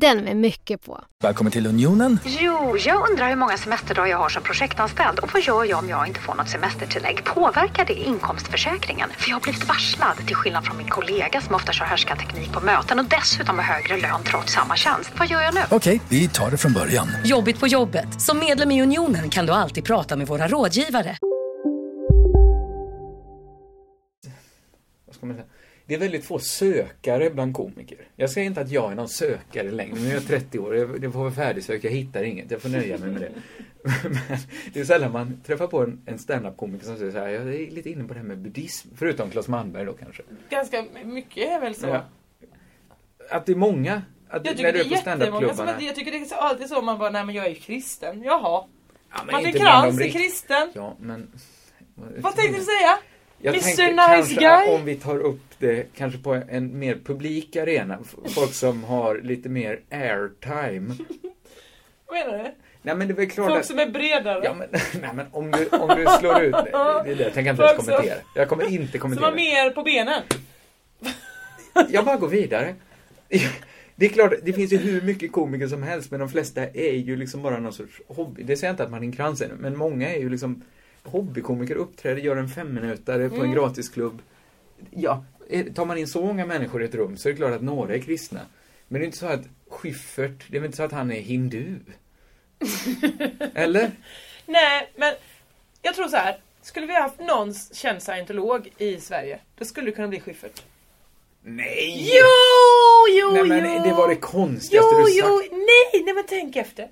Den med mycket på. Välkommen till Unionen. Jo, jag undrar hur många semesterdagar jag har som projektanställd och vad gör jag om jag inte får något semestertillägg? Påverkar det inkomstförsäkringen? För jag har blivit varslad, till skillnad från min kollega som ofta kör härskarteknik på möten och dessutom har högre lön trots samma tjänst. Vad gör jag nu? Okej, vi tar det från början. Jobbigt på jobbet. Som medlem i Unionen kan du alltid prata med våra rådgivare. Vad ska man säga? Det är väldigt få sökare bland komiker. Jag säger inte att jag är någon sökare längre. Nu är jag 30 år. Jag, det får vara färdigsökt. Jag hittar inget. Jag får nöja mig med det. Men det är sällan man träffar på en, en standup-komiker som säger så här. Jag är lite inne på det här med buddhism. Förutom Claes Malmberg då kanske. Ganska mycket är väl så. Ja. Att det är många. Att Jag när tycker du det är på är som standup-klubbarna. jag tycker det är så- alltid så man bara, nej men jag är kristen. Jaha. Ja, men Martin Krantz är kristen. Ja, men... Vad tänkte du säga? Jag Mr. Nice Guy? om vi tar upp det kanske på en mer publik arena. Folk som har lite mer airtime. Vad menar du? Nej men det är klart Folk att... som är bredare. Ja, men, nej, men om, du, om du slår ut... Det, det är det jag tänker inte ens som- kommentera. Jag kommer inte som kommentera. har mer på benen. Jag bara går vidare. Det är klart, det finns ju hur mycket komiker som helst, men de flesta är ju liksom bara någon sorts hobby. Det säger jag inte att Martin Krantz är, men många är ju liksom hobbykomiker, uppträder, gör en femminutare på en Mm. gratisklubb. Ja, tar man in så många människor i ett rum så är det klart att några är kristna. Men det är inte så att Schyffert, det är väl inte så att han är hindu? Eller? Nej, men jag tror så här. Skulle vi ha haft någon känd scientolog i Sverige, då skulle det kunna bli Schyffert. Nej! Jo, jo, Nej men jo! det var det konstigaste Jo, du sagt. jo, nej, nej men tänk efter.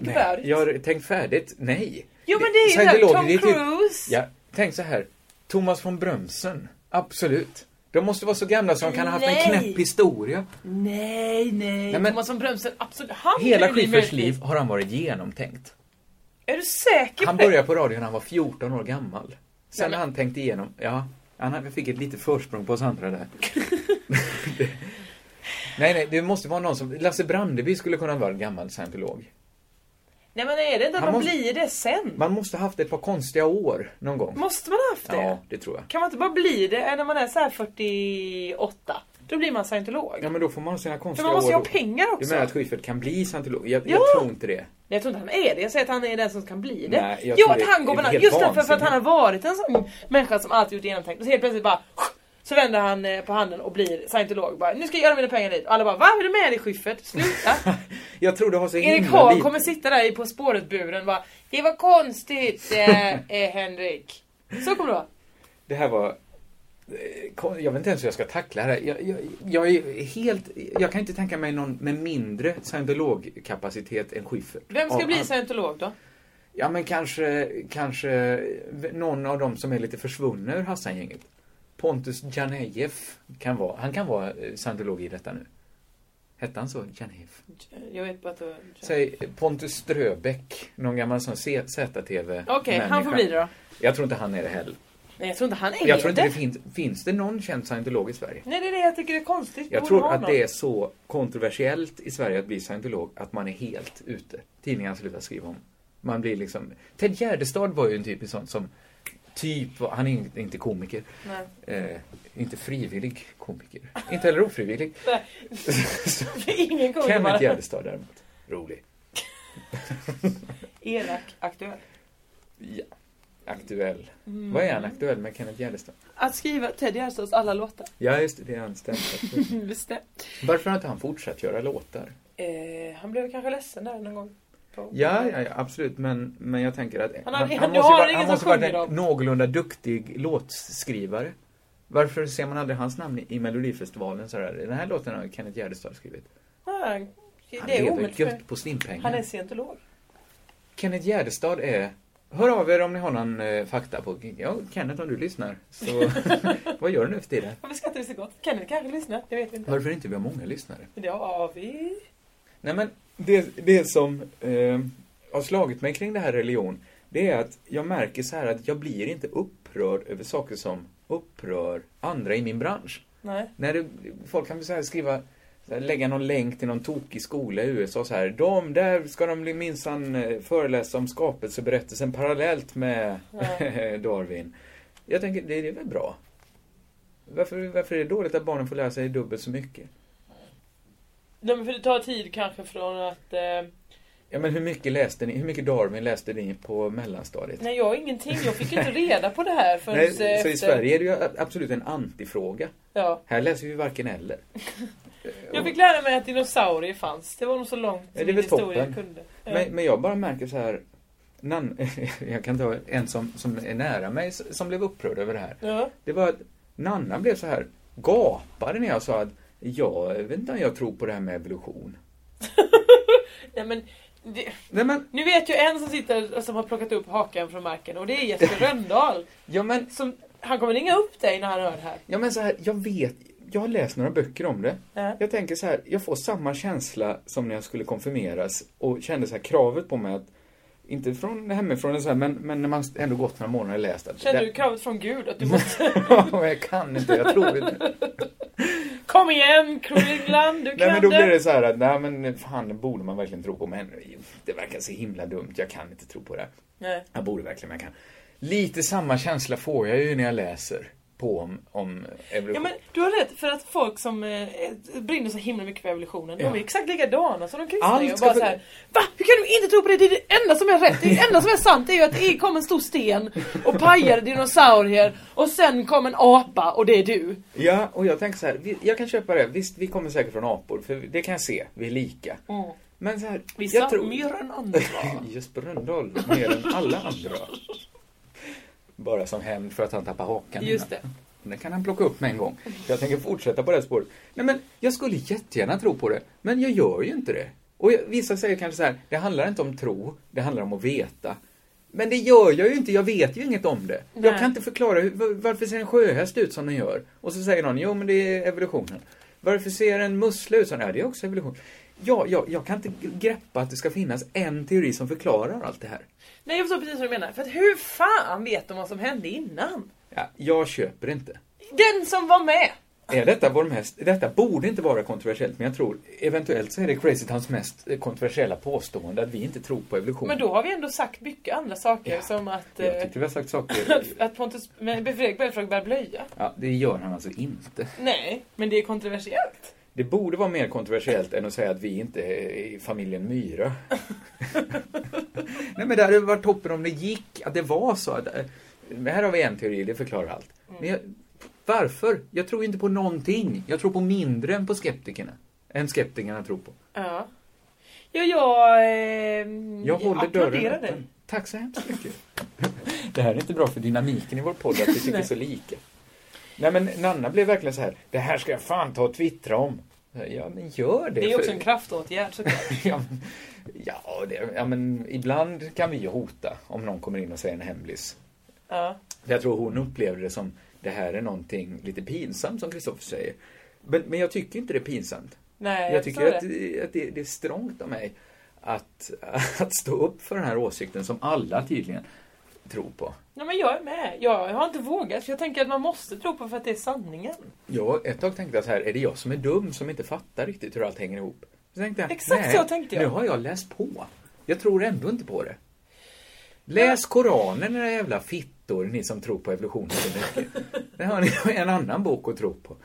Nej, about it. jag har tänkt färdigt. Nej. Jo men det är ju Tom det typ- Cruise. Ja, tänk så här. Thomas von Brömsen. Absolut. De måste vara så gamla som kan ha haft en knäpp historia. Nej, nej. Nej, men- Thomas von Brömsen, absolut. Han Hela möjligtvis. liv har han varit genomtänkt. Är du säker Han på det? började på radion när han var 14 år gammal. Sen Nej, har men- han tänkt igenom, ja, han fick ett litet försprång på oss andra där. Det- nej, nej, det måste vara någon som, Lasse Brandeby skulle kunna vara en gammal scientolog. Nej men är det inte att man måste- blir det sen? Man måste ha haft ett par konstiga år någon gång. Måste man ha haft det? Ja, det tror jag. Kan man inte bara bli det när man är så här 48? Då blir man scientolog. Ja, men då får man sina För konstiga man måste ju år ha pengar Du också. menar att Schyffert kan bli scientolog? Jag, Ja! jag tror inte det. Nej, jag tror inte han är det. Jag säger att han är den som kan bli det. Nej, jag jo, att han går helt Just därför för att han har varit en sån människa som alltid gjort genomtänkt. Och så helt plötsligt bara så vänder han eh, på handen och blir scientolog. Bara, nu ska jag göra mina pengar dit. Och alla bara, va? Är du med dig Schyffert? Sluta! Jag tror det har så Erik himla Haag lite... kommer sitta där i På spåret-buren bara, det var konstigt eh, eh, Henrik. Så kommer det vara. Det här var... eh, Jag vet inte ens hur jag ska tackla det här. Jag, jag, jag är helt... Jag kan inte tänka mig någon med mindre scientologkapacitet än Schyffert. Vem ska Av bli scientolog då? Ja, men kanske, kanske någon av dem som är lite försvunna ur Hassan-gänget. Pontus Janejev kan vara, han kan vara eh, scientolog i detta nu. Hette han så? Janejev? Jag vet bara att det Säg Pontus Ströbeck, någon gammal sån ZTV Okej, han får bli det då. Jag tror inte han är det heller. Nej, jag tror inte han är Jag tror inte det. det finns, finns det någon känd scientolog i Sverige? Nej, det är det jag tycker är konstigt. Jag tror att någon. det är så kontroversiellt i Sverige att bli scientolog att man är helt ute. Tidningarna slutar skriva om. Man blir liksom... Ted Gärdestad var ju en typisk sån som typ han är inte- komiker. Eh, inte frivillig komiker. Inte heller ofrivillig. Ingen komiker. Kenneth Gärdestad däremot. Rolig. Elak, aktuell. Ja. Aktuell. Mm. Vad är han aktuell med Kenneth Gärdestad? Att skriva Ted Gärdestads alla låtar. Ja, just det. Det är han ständigt. Varför har inte han fortsatt göra låtar? Eh, han blev kanske ledsen där någon gång. På- Ja, ja, ja absolut. Men, men jag tänker att Han han, har- han, måste, har han vara- han måste sjunger en dem. någorlunda duktig låtskrivare. Varför ser man aldrig hans namn i- i Melodifestivalen? Så här, den här låten har Kenneth Gärdestad skrivit. Han det är lever gött på stimpengar. Han är scientolog. Kenneth Gärdestad är... Hör av er om ni har någon eh, fakta på... Ja, Kenneth om du lyssnar. Så vad gör du nu för tiden? Varför skrattar vi så gott? Kenneth kanske lyssnar? Jag vet inte. Varför inte vi har många lyssnare? Ja, vi... Nej men, det, det som eh, har slagit mig kring det här religion, det är att jag märker så här att jag blir inte upprörd över saker som upprör andra i min bransch. Nej. När det, folk kan så skriva, så här, lägga någon länk till någon tokig skola i USA så här. De, där ska de minsann eh, föreläsa om skapelseberättelsen parallellt med Darwin. Jag tänker, det är väl bra? Varför, varför är det dåligt att barnen får lära sig dubbelt så mycket? Nej, men för det tar tid kanske från att... Eh... Ja men hur mycket läste ni, hur mycket Darwin läste ni på mellanstadiet? Nej, jag ingenting. Jag fick inte reda på det här förrän Nej, efter... så i Sverige är det ju absolut en antifråga. Ja. Här läser vi varken eller. Jag fick lära mig att dinosaurier fanns. Det var nog så långt Ja, min historia toppen. kunde. Ja. Men, men jag bara märker så här, nan, jag kan ta en som, som är nära mig som blev upprörd över det här. Ja. Det var att Nanna blev så här, gapade när jag sa att jag vet inte om jag tror på det här med evolution. Nej, men, det... Nej, men... Nu vet jag en som sitter som har plockat upp hakan från marken och det är Jesper Rönndahl. ja, men... som, han kommer ringa upp dig när han hör det här. Ja men så här, jag vet, jag har läst några böcker om det. Ja. Jag tänker så här, jag får samma känsla som när jag skulle konfirmeras och kände så här kravet på mig att inte från hemifrån så här, men, men när man ändå gått några månader och läst att Känner det- du kravet från Gud att du måste... Ja, jag kan inte, jag tror inte. Kom igen Kringland, du kan Nej men då blir det så här att, nej men fan det borde man verkligen tro på men det verkar så himla dumt, jag kan inte tro på det. Nej. Jag borde verkligen, men jag kan. Lite samma känsla får jag ju när jag läser på om, om evolution. Ja men du har rätt, för att folk som eh, brinner så himla mycket för evolutionen, Ja. de är exakt likadana som de kristna Allt är. Och bara för- så här, Va? Hur kan du inte tro på det? Det är det enda som är rätt. Det enda som är sant är ju att det kom en stor sten och pajade dinosaurier och sen kom en apa och det är du. Ja, och jag tänker så här, jag kan köpa det. Visst, vi kommer säkert från apor, för det kan jag se. Vi är lika. Mm. Men så här, Vissa jag tror... mer än andra. Jesper Rönndahl, mer än alla andra. Bara som hämnd för att han tappade hakan. Just innan. Den kan han plocka upp med en gång. Jag tänker fortsätta på det här spåret. Nej men, jag skulle jättegärna tro på det. Men jag gör ju inte det. Och jag, vissa säger kanske så här, det handlar inte om tro, det handlar om att veta. Men det gör jag ju inte, jag vet ju inget om det. Nej. Jag kan inte förklara hur, varför ser en sjöhäst ut som den gör? Och så säger någon, jo men det är evolutionen. Varför ser en mussla ut som den? Ja, det är också evolution. Ja, jag, jag kan inte greppa att det ska finnas en teori som förklarar allt det här. Nej jag förstår precis vad du menar. För att hur fan vet de vad som hände innan? Ja, jag köper inte. Den som var med! Är detta vår mest, detta borde inte vara kontroversiellt, men jag tror eventuellt så är det Crazy Towns mest eh, kontroversiella påstående att vi inte tror på evolution. Men då har vi ändå sagt mycket andra saker som att... Jag eh, tyckte vi har sagt saker. att Pontus men Fredrik Belfrage bär blöja. Ja, det gör han alltså inte. Nej, men det är kontroversiellt. Det borde vara mer kontroversiellt än att säga att vi inte är i familjen Myra. Nej men det hade varit toppen om det gick, att det var så att... eh, Men här har vi en teori, det förklarar allt. Men jag, varför? Jag tror inte på någonting. Jag tror på mindre än på skeptikerna. Än skeptikerna tror på. Ja. Ja, jag... Eh, Jag håller applåderar dörren öppen. Tack så hemskt mycket. Det här är inte bra för dynamiken i vår podd att vi tycker så lika. Nej men Nanna blev verkligen så här, det här ska jag fan ta och twittra om. Ja men gör det. Det är för- också en kraftåtgärd såklart. ja, men- ja, det, ja, men ibland kan vi ju hota om någon kommer in och säger en hemlis. Ja. För jag tror hon upplevde det som, det här är någonting lite pinsamt som Kristoffer säger. Men, men jag tycker inte det är pinsamt. Nej, jag jag tycker att, det. att det, det är strångt av mig att, att stå upp för den här åsikten som alla tydligen tror på. Ja, men jag är med. Jag har inte vågat. För jag tänker att man måste tro på för att det är sanningen. Jag, ett tag tänkte jag så här, är det jag som är dum som inte fattar riktigt hur allt hänger ihop? Så tänkte jag, Exakt nej, så tänkte jag. nu har jag läst på. Jag tror ändå inte på det. Läs Koranen era jävla fittor, ni som tror på evolutionen så mycket. Där har ni en annan bok att tro på.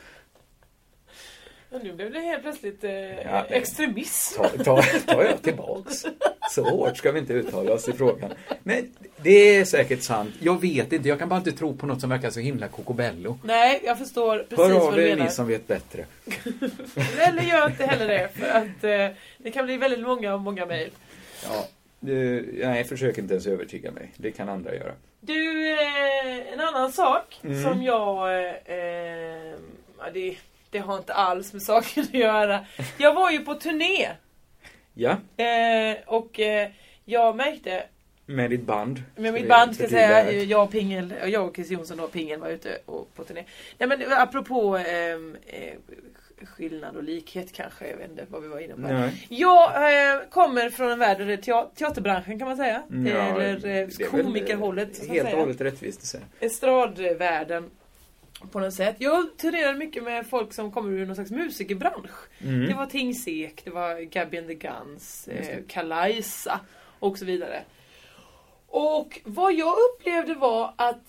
Men nu blev det helt plötsligt eh, Ja, extremism. Ta, ta, tar jag tillbaks. Så hårt ska vi inte uttala oss i frågan. Nej, det är säkert sant. Jag vet inte, jag kan bara inte tro på något som verkar så himla kokobello. Nej, jag förstår precis Hör av vad du menar. ni som vet bättre. Eller gör inte heller det. För att eh, det kan bli väldigt många och många mejl. Ja, nej, försök inte ens övertyga mig. Det kan andra göra. Du, eh, en annan sak Mm. som jag... Eh, eh, ja, det, det har inte alls med saken att göra. Jag var ju på turné. Ja, Eh, och eh, jag märkte med ditt band. med mitt band ska jag säga, jag och Pingel, jag och Chris Jonsson och Pingel var ute och, på turné. Nej men apropå ehm, eh, skillnad och likhet kanske, jag vet inte vad vi var inne på. Nej. Jag eh, kommer från en värld där det är tea- teaterbranschen kan man säga. Ja, Eller eh, väl komikerhållet. Helt och hållet rättvist att säga. Estradvärlden. På något sätt. Jag turnerade mycket med folk som kommer ur någon slags musikerbransch. Mm. Det var Tingsek, det var Gabby and the Guns, eh, Kalaisa och så vidare. Och vad jag upplevde var att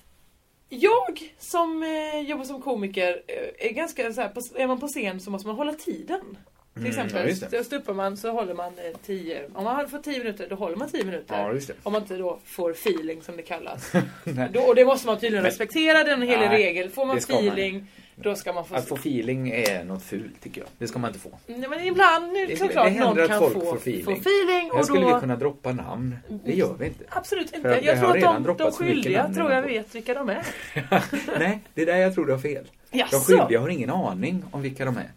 jag som eh, jobbar som komiker eh, är ganska så här, på, är man på scen så måste man hålla tiden. Till Mm, exempel, ja, just det. st- stuppar man så håller man 10, om man har fått 10 minuter då håller man 10 minuter. Ja. Om man inte då får feeling som det kallas. Då, och det måste man tydligen Men- respektera, den helig Nej, regel. Får man feeling, då ska man få... Att få feeling är något fult tycker jag. Det ska man inte få. Nej, men ibland, nu, Det, såklart, det händer någon att kan folk få, får feeling. få feeling. Och skulle då... vi kunna droppa namn. Det gör vi inte. Absolut inte. Jag tror att de, de skyldiga tror jag vet vilka de är. Nej, det är där jag tror du har fel. De Jaså? skyldiga har ingen aning om vilka de är.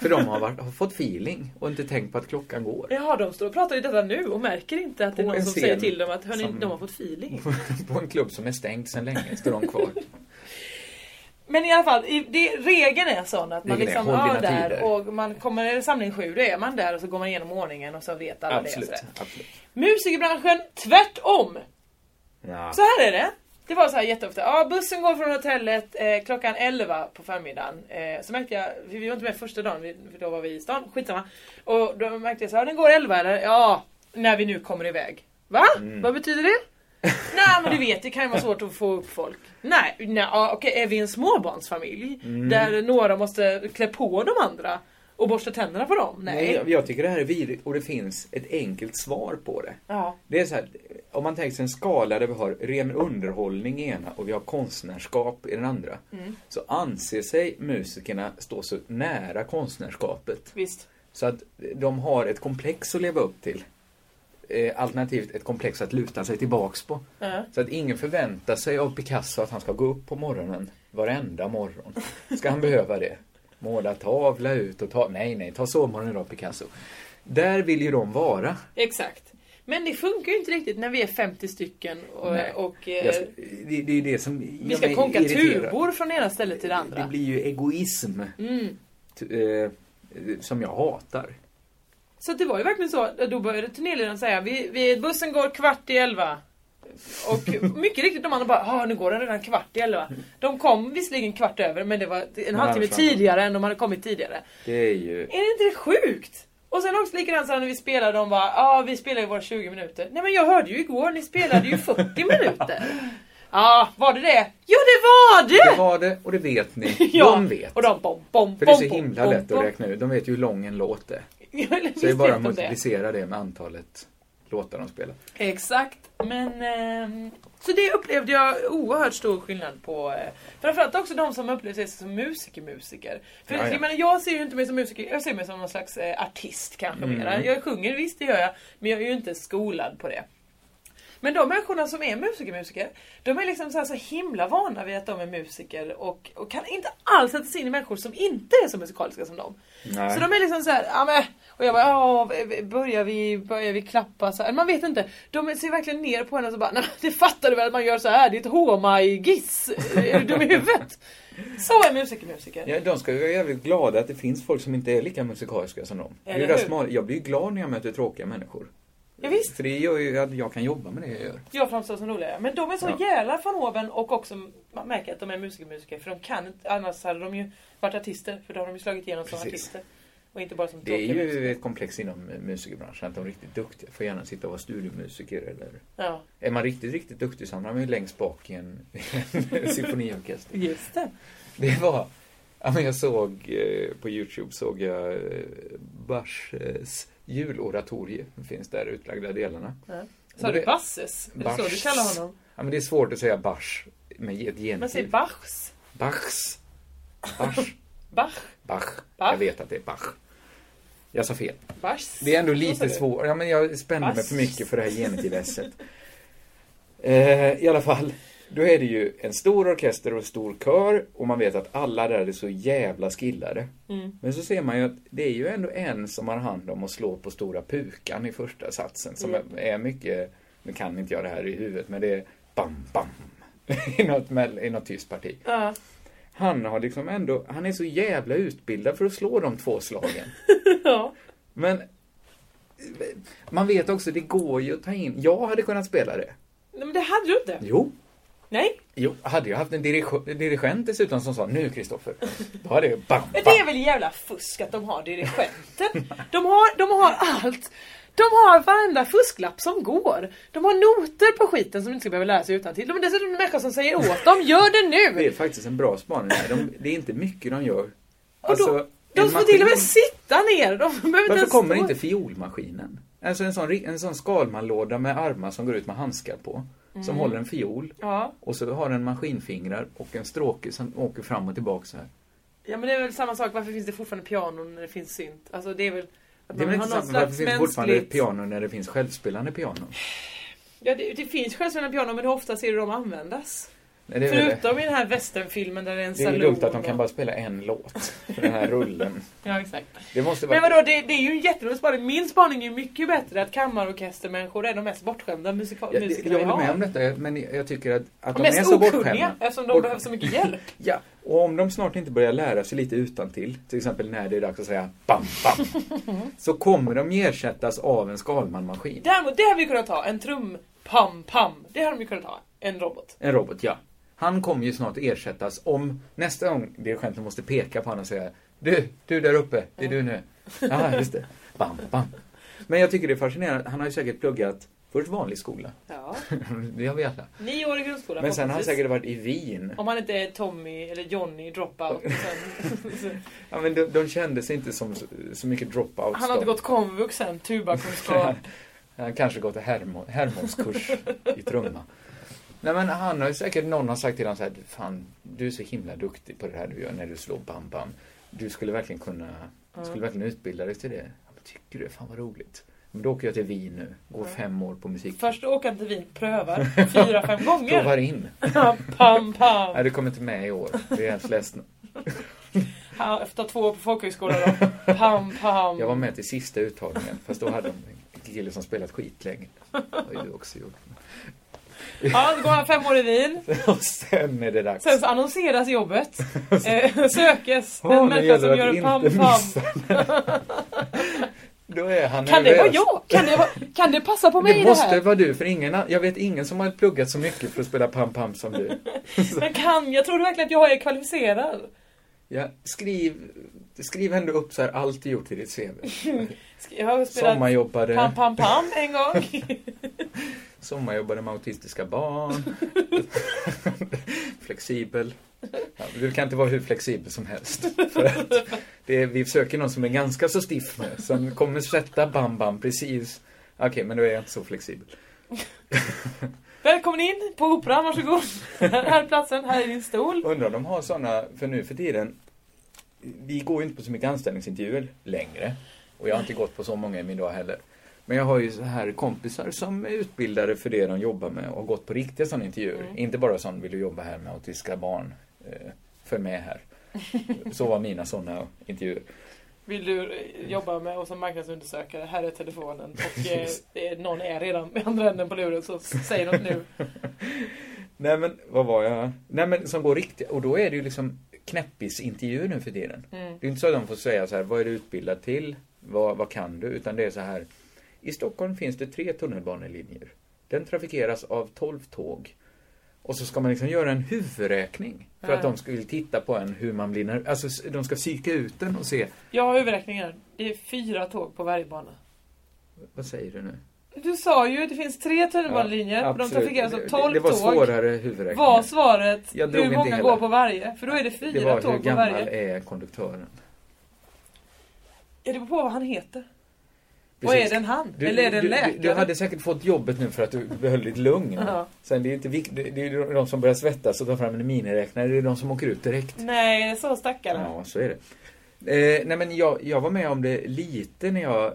För de har, varit, har fått feeling och inte tänkt på att klockan går. Jaha, de står och pratar i detta nu och märker inte att det är På någon som säger till dem att hörni, som- de har fått feeling. På en klubb som är stängd sedan länge står de kvar. Men i alla fall, det, regeln är sån att man liksom är där tider. och man kommer, är det samling sju, då är man där och så går man igenom ordningen och så vet alla Absolut. det. absolut. Musikerbranschen, tvärtom! Ja. Så här är det. Det var så här jätteofta. Ja, bussen går från hotellet eh, klockan 11 på förmiddagen. Eh, så märkte jag, vi var inte med första dagen, vi- för då var vi i stan. Skitsamma. Och då märkte jag så här, den går 11 eller? Ja, när vi nu kommer iväg. Va? Mm. Vad betyder det? nej men du vet, det kan ju vara svårt att få upp folk. Nej, nej okej, är vi en småbarnsfamilj? Mm. Där några måste klä på de andra och borsta tänderna på dem? Nej. Nej, jag, jag tycker det här är vidrigt och det finns ett enkelt svar på det. Ja. Det är så här, om man tänker sig en skala där vi har ren underhållning i ena och vi har konstnärskap i den andra. Mm. Så anser sig musikerna stå så nära konstnärskapet. Visst. Så att de har ett komplex att leva upp till. Eh, alternativt ett komplex att luta sig tillbaks på. Ja. Så att ingen förväntar sig av Picasso att han ska gå upp på morgonen varenda morgon. Ska han behöva det? Måla tavla ut och ta... Nej, nej, ta sovmorgon idag Picasso. Där vill ju de vara. Exakt. Men det funkar ju inte riktigt när vi är 50 stycken och, och eh, Jag, det, det är det som vi ska konka irriterad. tubor från ena stället till det Det andra. blir ju egoism. Mm. eh, som jag hatar. Så det var ju verkligen så, då började turnéledaren säga vi, vi, bussen går kvart i elva. Och mycket riktigt de andra bara, ah, nu går den redan kvart i elva. De kom visserligen kvart över men det var en halvtimme tidigare än de hade kommit tidigare. Det är ju... Är det inte sjukt? Och sen också likadant så när vi spelade, de bara, ja ah, vi spelar ju våra 20 minuter. Nej men jag hörde ju igår, ni spelade ju 40 minuter. Ja, ah, var det det? Ja det var det! Det var det och det vet ni. Ja, De vet. Och de bom, bom, För det är så himla bom, lätt bom. att räkna ut. De vet ju hur lång en låt är. Så det är bara att de det. multiplicera det med antalet låtar de spelar. Exakt, men ehm, så det upplevde jag oerhört stor skillnad på eh, Framförallt också de som upplevde sig som musiker-musiker. För Ja, ja. Jag, menar, jag ser ju inte mig som musiker, jag ser mig som någon slags eh, artist kanske Mm. mera. Jag sjunger, visst det gör jag, men jag är ju inte skolad på det. Men de människorna som är musiker-musiker, de är liksom så, så himla vana vid att de är musiker och, och kan inte alls sätta sig in i människor som inte är så musikaliska som dem. Nej. Så de är liksom så här, ja men och jag bara, ja börjar vi, börjar vi klappa så här? Man vet inte. De ser verkligen ner på henne och så bara, nej det fattar du väl att man gör så här? Det är ett HMI-giss. Är du dum i huvudet? Så är musiker musiker. Ja, de ska ju vara jävligt glada att det finns folk som inte är lika musikaliska som dem. Eller det smal- jag blir ju glad när jag möter tråkiga människor. Ja, visst. För det gör ju att jag kan jobba med det jag gör. Jag framstår som roliga. Men de är så Ja. jävla von oben och också man märker att de är musiker musiker. För de kan inte, annars hade de ju varit artister. För då har de ju slagit igenom som Precis. artister. Och inte bara som Det är ju musiker. ett komplex inom musikerbranschen att de riktigt duktiga får gärna sitta och vara studiomusiker eller Ja. Är man riktigt, riktigt duktig så hamnar man ju längst bak i en, en symfoniorkester. Just det. Det var, ja men jag såg eh, på Youtube såg jag eh, Bachs juloratorie. Det finns där utlagda delarna. Ja. Sa du Basses? Är det så du kallar honom? Ja men det är svårt att säga Bach med ett genitiv. Men säg Bachs. Bachs. Bach. Bach. Bach. Bach. Jag vet att det är Bach. Jag sa fel. Bachs. Det är ändå lite svårt. Ja, men jag spände mig för mycket för det här genitiv-esset. Eh, I alla fall, då är det ju en stor orkester och en stor kör och man vet att alla där är så jävla skillade. Mm. Men så ser man ju att det är ju ändå en som har hand om att slå på stora pukan i första satsen som Mm. är, mycket, nu kan inte jag det här i huvudet, men det är bam, bam i något, i något tyst parti. Ja. Han har liksom ändå, han är så jävla utbildad för att slå de två slagen. ja. Men man vet också, det går ju att ta in, jag hade kunnat spela det. Nej, men det hade du inte. Jo, Nej. Jo, hade jag haft en dirige- dirigent dessutom som sa nu Kristoffer, då hade jag bam, Men det är väl jävla fusk att de har dirigenten. De har, de har allt. De har varenda fusklapp som går. De har noter på skiten som de inte ska behöva lära sig utan till. De är dessutom en människa som säger åt dem, gör det nu! Det är faktiskt en bra spaning här. De, det är inte mycket de gör. Alltså, då, de får till och med sitta ner. De Varför kommer inte fiolmaskinen? Alltså en sån, en sån skalmanlåda med armar som går ut med handskar på. Som Mm. håller en fiol. Ja. Och så har den maskinfingrar och en stråke som åker fram och tillbaka så här. ja men det är väl samma sak, varför finns det fortfarande pianon när det finns synt? Alltså det är väl... Det är väl man inte har sant, någon varför slags finns det fortfarande ett mänskligt... piano när det finns självspelande piano? Ja det, det finns självspelande piano men hur ofta ser du dem användas? Nej, det Förutom i den här westernfilmen där det är en Det är ju dumt att de kan bara spela en låt. För den här rullen. Ja exakt. Det måste vara... Men vadå, det, det är ju en jätterolig spaning. Min spaning är ju mycket bättre att kammarorkestermänniskor är de mest bortskämda musika- Jag, musikerna jag vi håller har. med om detta, men jag tycker att, att De de, mest är så okunniga, bortskämda. eftersom de Bort- behöver så mycket hjälp. Ja, och om de snart inte börjar lära sig lite utan till, till exempel när det är dags att säga bam, bam, så kommer de ersättas av en Skalman-maskin. Däremot, det har vi kunnat ha. En trum, pam, pam. Det har de ju kunnat ha. En robot. En robot, ja. Han kommer ju snart ersättas om nästa gång dirigenten måste peka på honom och säga Du, du där uppe, det är du nu. Ja, just det. Bam, bam. Men jag tycker det är fascinerande. Han har ju säkert pluggat först vanlig skola. Ja. det har vi alla. Nio år i grundskolan Men sen har han säkert varit i Wien. Om han inte är Tommy eller Johnny dropout. sen, Ja, men de, de kände sig inte som så, mycket dropouts. han har inte gått komvux sen, tubakunskap. Han kanske gått en Hermo, Hermos-kurs i trumma. Nej men han har ju säkert, någon har sagt till honom så här, fan, du är så himla duktig på det här du gör när du slår bam bam. Du skulle verkligen kunna, Ja. skulle verkligen utbilda dig till det. Ja, men tycker du? Fan vad roligt. Men då åker jag till Wien nu, går Ja. fem år på musik. Först åker han till Wien, prövar fyra, fem gånger. Provar in. pam, pam. Nej, du kommer inte med i år. Vi är hemskt ledsna. Ja, efter två år på folkhögskolan då. Pam, pam. Jag var med till sista uttagningen, fast då hade de en kille som spelat skitlänge. Det har ju du också gjort. Ja, då går han fem år i Wien. Och sen är det dags. Sen så annonseras jobbet. Eh, sökes den nu människa som gör pam, pam. Då är han Kan det vara nervös. jag? Kan det, vara, kan det passa på mig Det det, måste här? vara du, för ingen, jag vet ingen som har pluggat så mycket för att spela pam pam som du. Men kan, jag tror verkligen att jag är kvalificerad. Ja, skriv, skriv ändå upp så här allt du gjort i ditt CV. Jag har spelat Sommarjobbade, pam, pam, pam en gång. sommarjobbade med autistiska barn. Flexibel. Ja, du kan inte vara hur flexibel som helst. För att det vi söker någon som är ganska så stiff med, som kommer sätta bam bam precis. Okej, men då är jag inte så flexibel. Välkommen in på Operan, varsågod. Här här är platsen, här är din stol. Undrar om de har sådana, för nu för tiden, vi går ju inte på så mycket anställningsintervjuer längre. Och jag har inte gått på så många i min dag heller. Men jag har ju så här kompisar som är utbildade för det de jobbar med och har gått på riktiga sådana intervjuer. Mm. Inte bara sån, vill du jobba här med autistiska barn? Eh, följ med här. Så var mina sådana intervjuer. Vill du jobba med oss som marknadsundersökare? Här är telefonen. Och eh, någon är redan med andra änden på luren så säg något nu. Nej men, vad var jag? Nej men som går riktigt, och då är det ju liksom knäppisintervjuer nu för tiden. Mm. Det är inte så att de får säga så här, vad är du utbildad till? Vad, vad kan du? Utan det är så här, i Stockholm finns det tre tunnelbanelinjer. Den trafikeras av 12 tåg. Och så ska man liksom göra en huvudräkning. För att Ja. de vill titta på en hur man blir nerv- Alltså de ska psyka ut den och se, Jag har huvudräkningar. Det är fyra tåg på varje bana. vad säger du nu? Du sa ju att det finns tre tunnelbanelinjer och de av Det- 12 Det var tåg. svårare huvudräkningar. Var svaret hur många går på varje? För då är det fyra Det var hur tåg på gammal varje. är konduktören? Ja, det beror på vad han heter. Och är det en han? Du, Eller är det en du, läkare? Du, du hade säkert fått jobbet nu för att du behöll ditt lugn. Ja. Sen det är inte viktigt, det det är ju de som börjar svettas och tar fram en miniräknare, det är de som åker ut direkt. Nej, så stackare. Ja, så är det. Eh, nej men jag, jag var med om det lite när jag eh,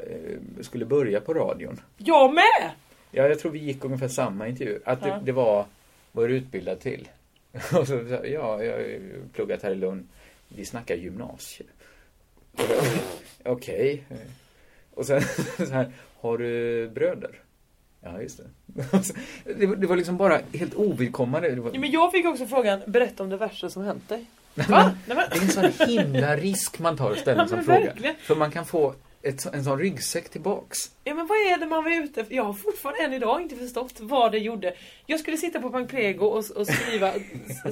skulle börja på radion. Jag med! Ja, jag tror vi gick ungefär samma intervju. Att det, Ja. det var, vad är du utbildad till? Och så, ja, jag har pluggat här i Lund. Vi snackar gymnasie. Okej. Och sen så här, har du bröder? Ja, just det. Det, var- det var liksom bara helt ovidkommande. Var, Ja, men jag fick också frågan, berätta om det värsta som hänt dig. Nej, men, Nej, men- Det är en sån himla risk man tar och ställer en sån fråga. För man kan få ett, en sån ryggsäck tillbaks. Ja men vad är det man var ute efter? Jag har fortfarande än idag inte förstått vad det gjorde. Jag skulle sitta på Pankrego och, och skriva,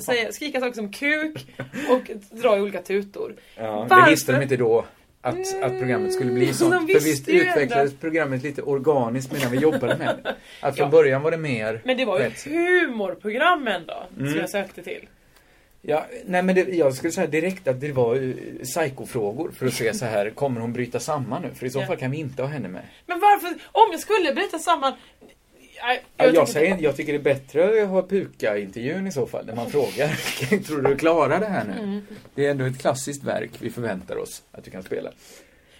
säga, skrika saker som kuk och dra i olika tutor. Ja, Varför? det visste de inte då. Att, att programmet skulle bli Mm, sånt. För visst utvecklades programmet lite organiskt medan vi jobbade med det. Att från Ja. början var det mer... Men det var ju ett humorprogram ändå, som Mm. jag sökte till. Ja, nej men det, jag skulle säga direkt att det var psykofrågor för att se så här, kommer hon bryta samman nu? För i så fall kan vi inte ha henne med. Men varför, om jag skulle bryta samman... Jag, jag, säger, jag tycker det är bättre att ha Puka-intervjun i så fall, när man frågar. Tror du du klarar det här nu? Mm. Det är ändå ett klassiskt verk vi förväntar oss att du kan spela.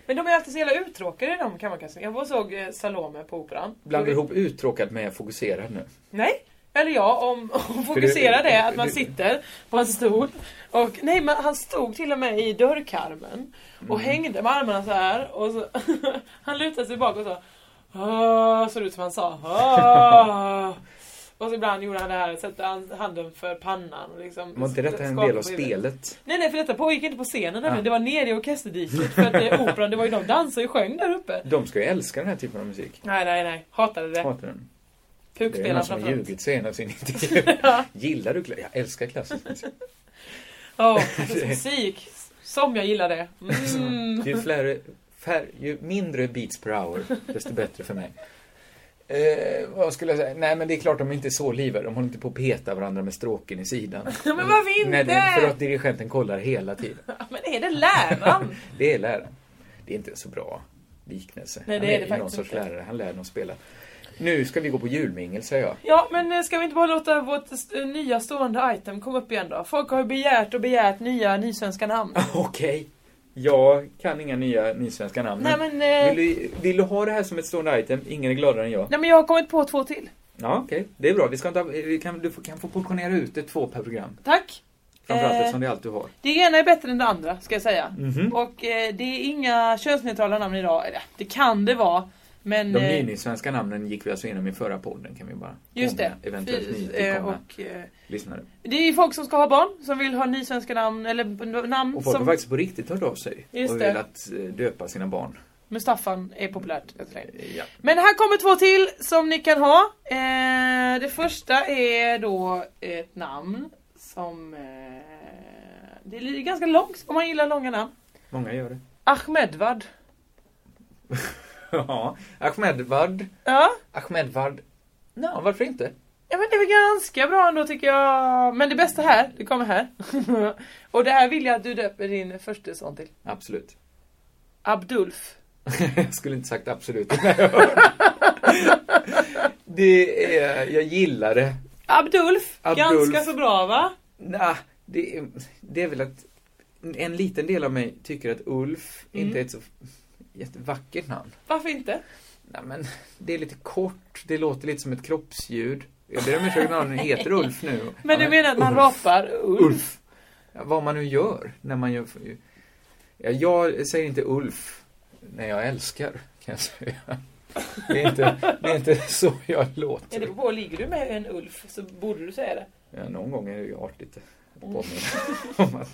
Men de är alltid så jävla uttråkade de kan man kanske säga. Jag var och såg eh, Salome på Operan. Blandar du ihop uttråkad med fokuserad nu? Nej. Eller ja, om, om fokusera det, att man sitter på en stol. Och nej, men han stod till och med i dörrkarmen. Och Mm. hängde med armarna så här. Och så, han lutade sig bak och sa "Åh", Såg ut som han sa "Åh". Och så ibland gjorde han det här, sätter han handen för pannan och liksom Var inte detta en del av spelet? Nej nej för detta pågick inte på scenen nämligen. Ah. Det var nere i orkesterdiket. För att eh, operan, det var ju de dansade och sjöng där uppe. De ska ju älska den här typen av musik. Nej nej nej, hatade det. Hatar den. Det är Pukspelaren någon som har framförallt. ljugit sig i sin intervju. Gillar du klassisk? Jag älskar klassisk musik. Ja, klassisk musik. Som jag gillar det. Mm. Ju, fler, fär, ju mindre beats per hour, desto bättre för mig. Eh, vad skulle jag säga? Nej men det är klart de är inte så livar. De håller inte på att peta varandra med stråken i sidan. Men varför inte? Nej, det är för att dirigenten kollar hela tiden. Men är det läraren? Det är läraren. Det är inte så bra liknelse. Nej, det Han är det ju någon faktiskt sorts inte. lärare. Han lär dem spela. Nu ska vi gå på julmingel, säger jag. Ja, men eh, ska vi inte bara låta vårt st- nya stående item komma upp igen då? Folk har ju begärt och begärt nya nysvenska namn. Okej. Jag kan inga nya nysvenska namn. Nej, men, eh, vill, du, vill du ha det här som ett stående item? Ingen är gladare än jag. Nej men jag har kommit på två till. Ja, okej. Det är bra. Vi ska inte, vi kan, du kan få portionera ut det två per program. Tack. Framförallt Eh, eftersom det är allt du har. Det ena är bättre än det andra, ska jag säga. Mhm. Och eh, det är inga könsneutrala namn idag. Eller, Det kan det vara. Men... De eh, mininsvenska namnen gick vi alltså igenom i förra podden, kan vi bara Just det. Eventuellt nytillkomna eh, eh, lyssnare. Det är ju folk som ska ha barn, som vill ha nysvenska namn, eller namn Och folk som... har faktiskt på riktigt hört av sig Just och velat eh, döpa sina barn. Mustaffan är populärt. Ja. Men här kommer två till som ni kan ha. Eh, det första är då ett namn som... Eh, det är ganska långt om man gillar långa namn. Många gör det. Ahmedvad. Ja, Ahmedvard. Ja. Ahmedvard. Ja, varför inte? Ja men det är väl ganska bra ändå tycker jag. Men det bästa här, det kommer här. Och det här vill jag att du döper din första son till. Absolut. Abdulf. jag skulle inte sagt absolut. det är, jag gillar det. Abdulf. Abdulf. Ganska så bra va? Nah, det, är, det är väl att en liten del av mig tycker att Ulf Mm. inte är ett så jättevackert namn. Varför inte? Nej, men det är lite kort, det låter lite som ett kroppsljud. Jag ber om ursäkt om någon heter Ulf nu. Men du Ja, menar att man Ulf. rapar Ulf? Ulf. Ja, vad man nu gör när man gör... Ja, jag säger inte Ulf när jag älskar, kan jag säga. Det är inte, det är inte så jag Ja, låter. det beror på, ligger du med en Ulf så borde du säga det. Ja, någon gång är det ju artigt. Påminna om att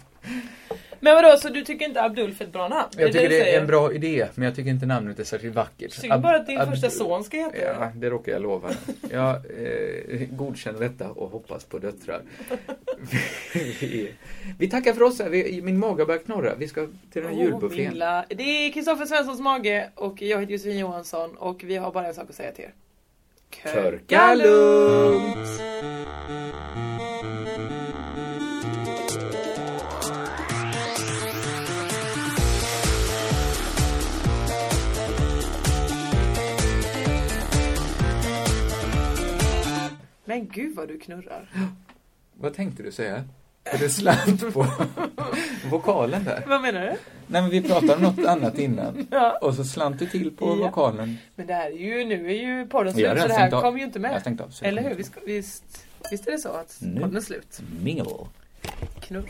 Men vadå, så du tycker inte Abdulf är ett bra namn? Jag tycker du det är en bra idé, men jag tycker inte namnet är särskilt vackert. Synd bara att din Ab- första son ska heta det. Ja, det råkar jag lova. Jag eh, godkänner detta och hoppas på döttrar. vi, vi tackar för oss. här. Vi, min mage har börjat knorra. Vi ska till den här Åh, julbuffén. min la- Det är Kristoffer Svenssons mage och jag heter Josefin Johansson och vi har bara en sak att säga till er. Körka lugnt! Men gud vad du knurrar. Vad tänkte du säga? För det slant på vokalen där. Vad menar du? Nej men vi pratade om något annat innan. Ja. Och så slant det till på Ja. vokalen. Men det här är ju, nu är ju podden Jag slut så det här av. kommer ju inte Jag med. stängt av, Eller hur? Visst, visst, visst är det så att Nu. podden är slut? Mingle. Knull.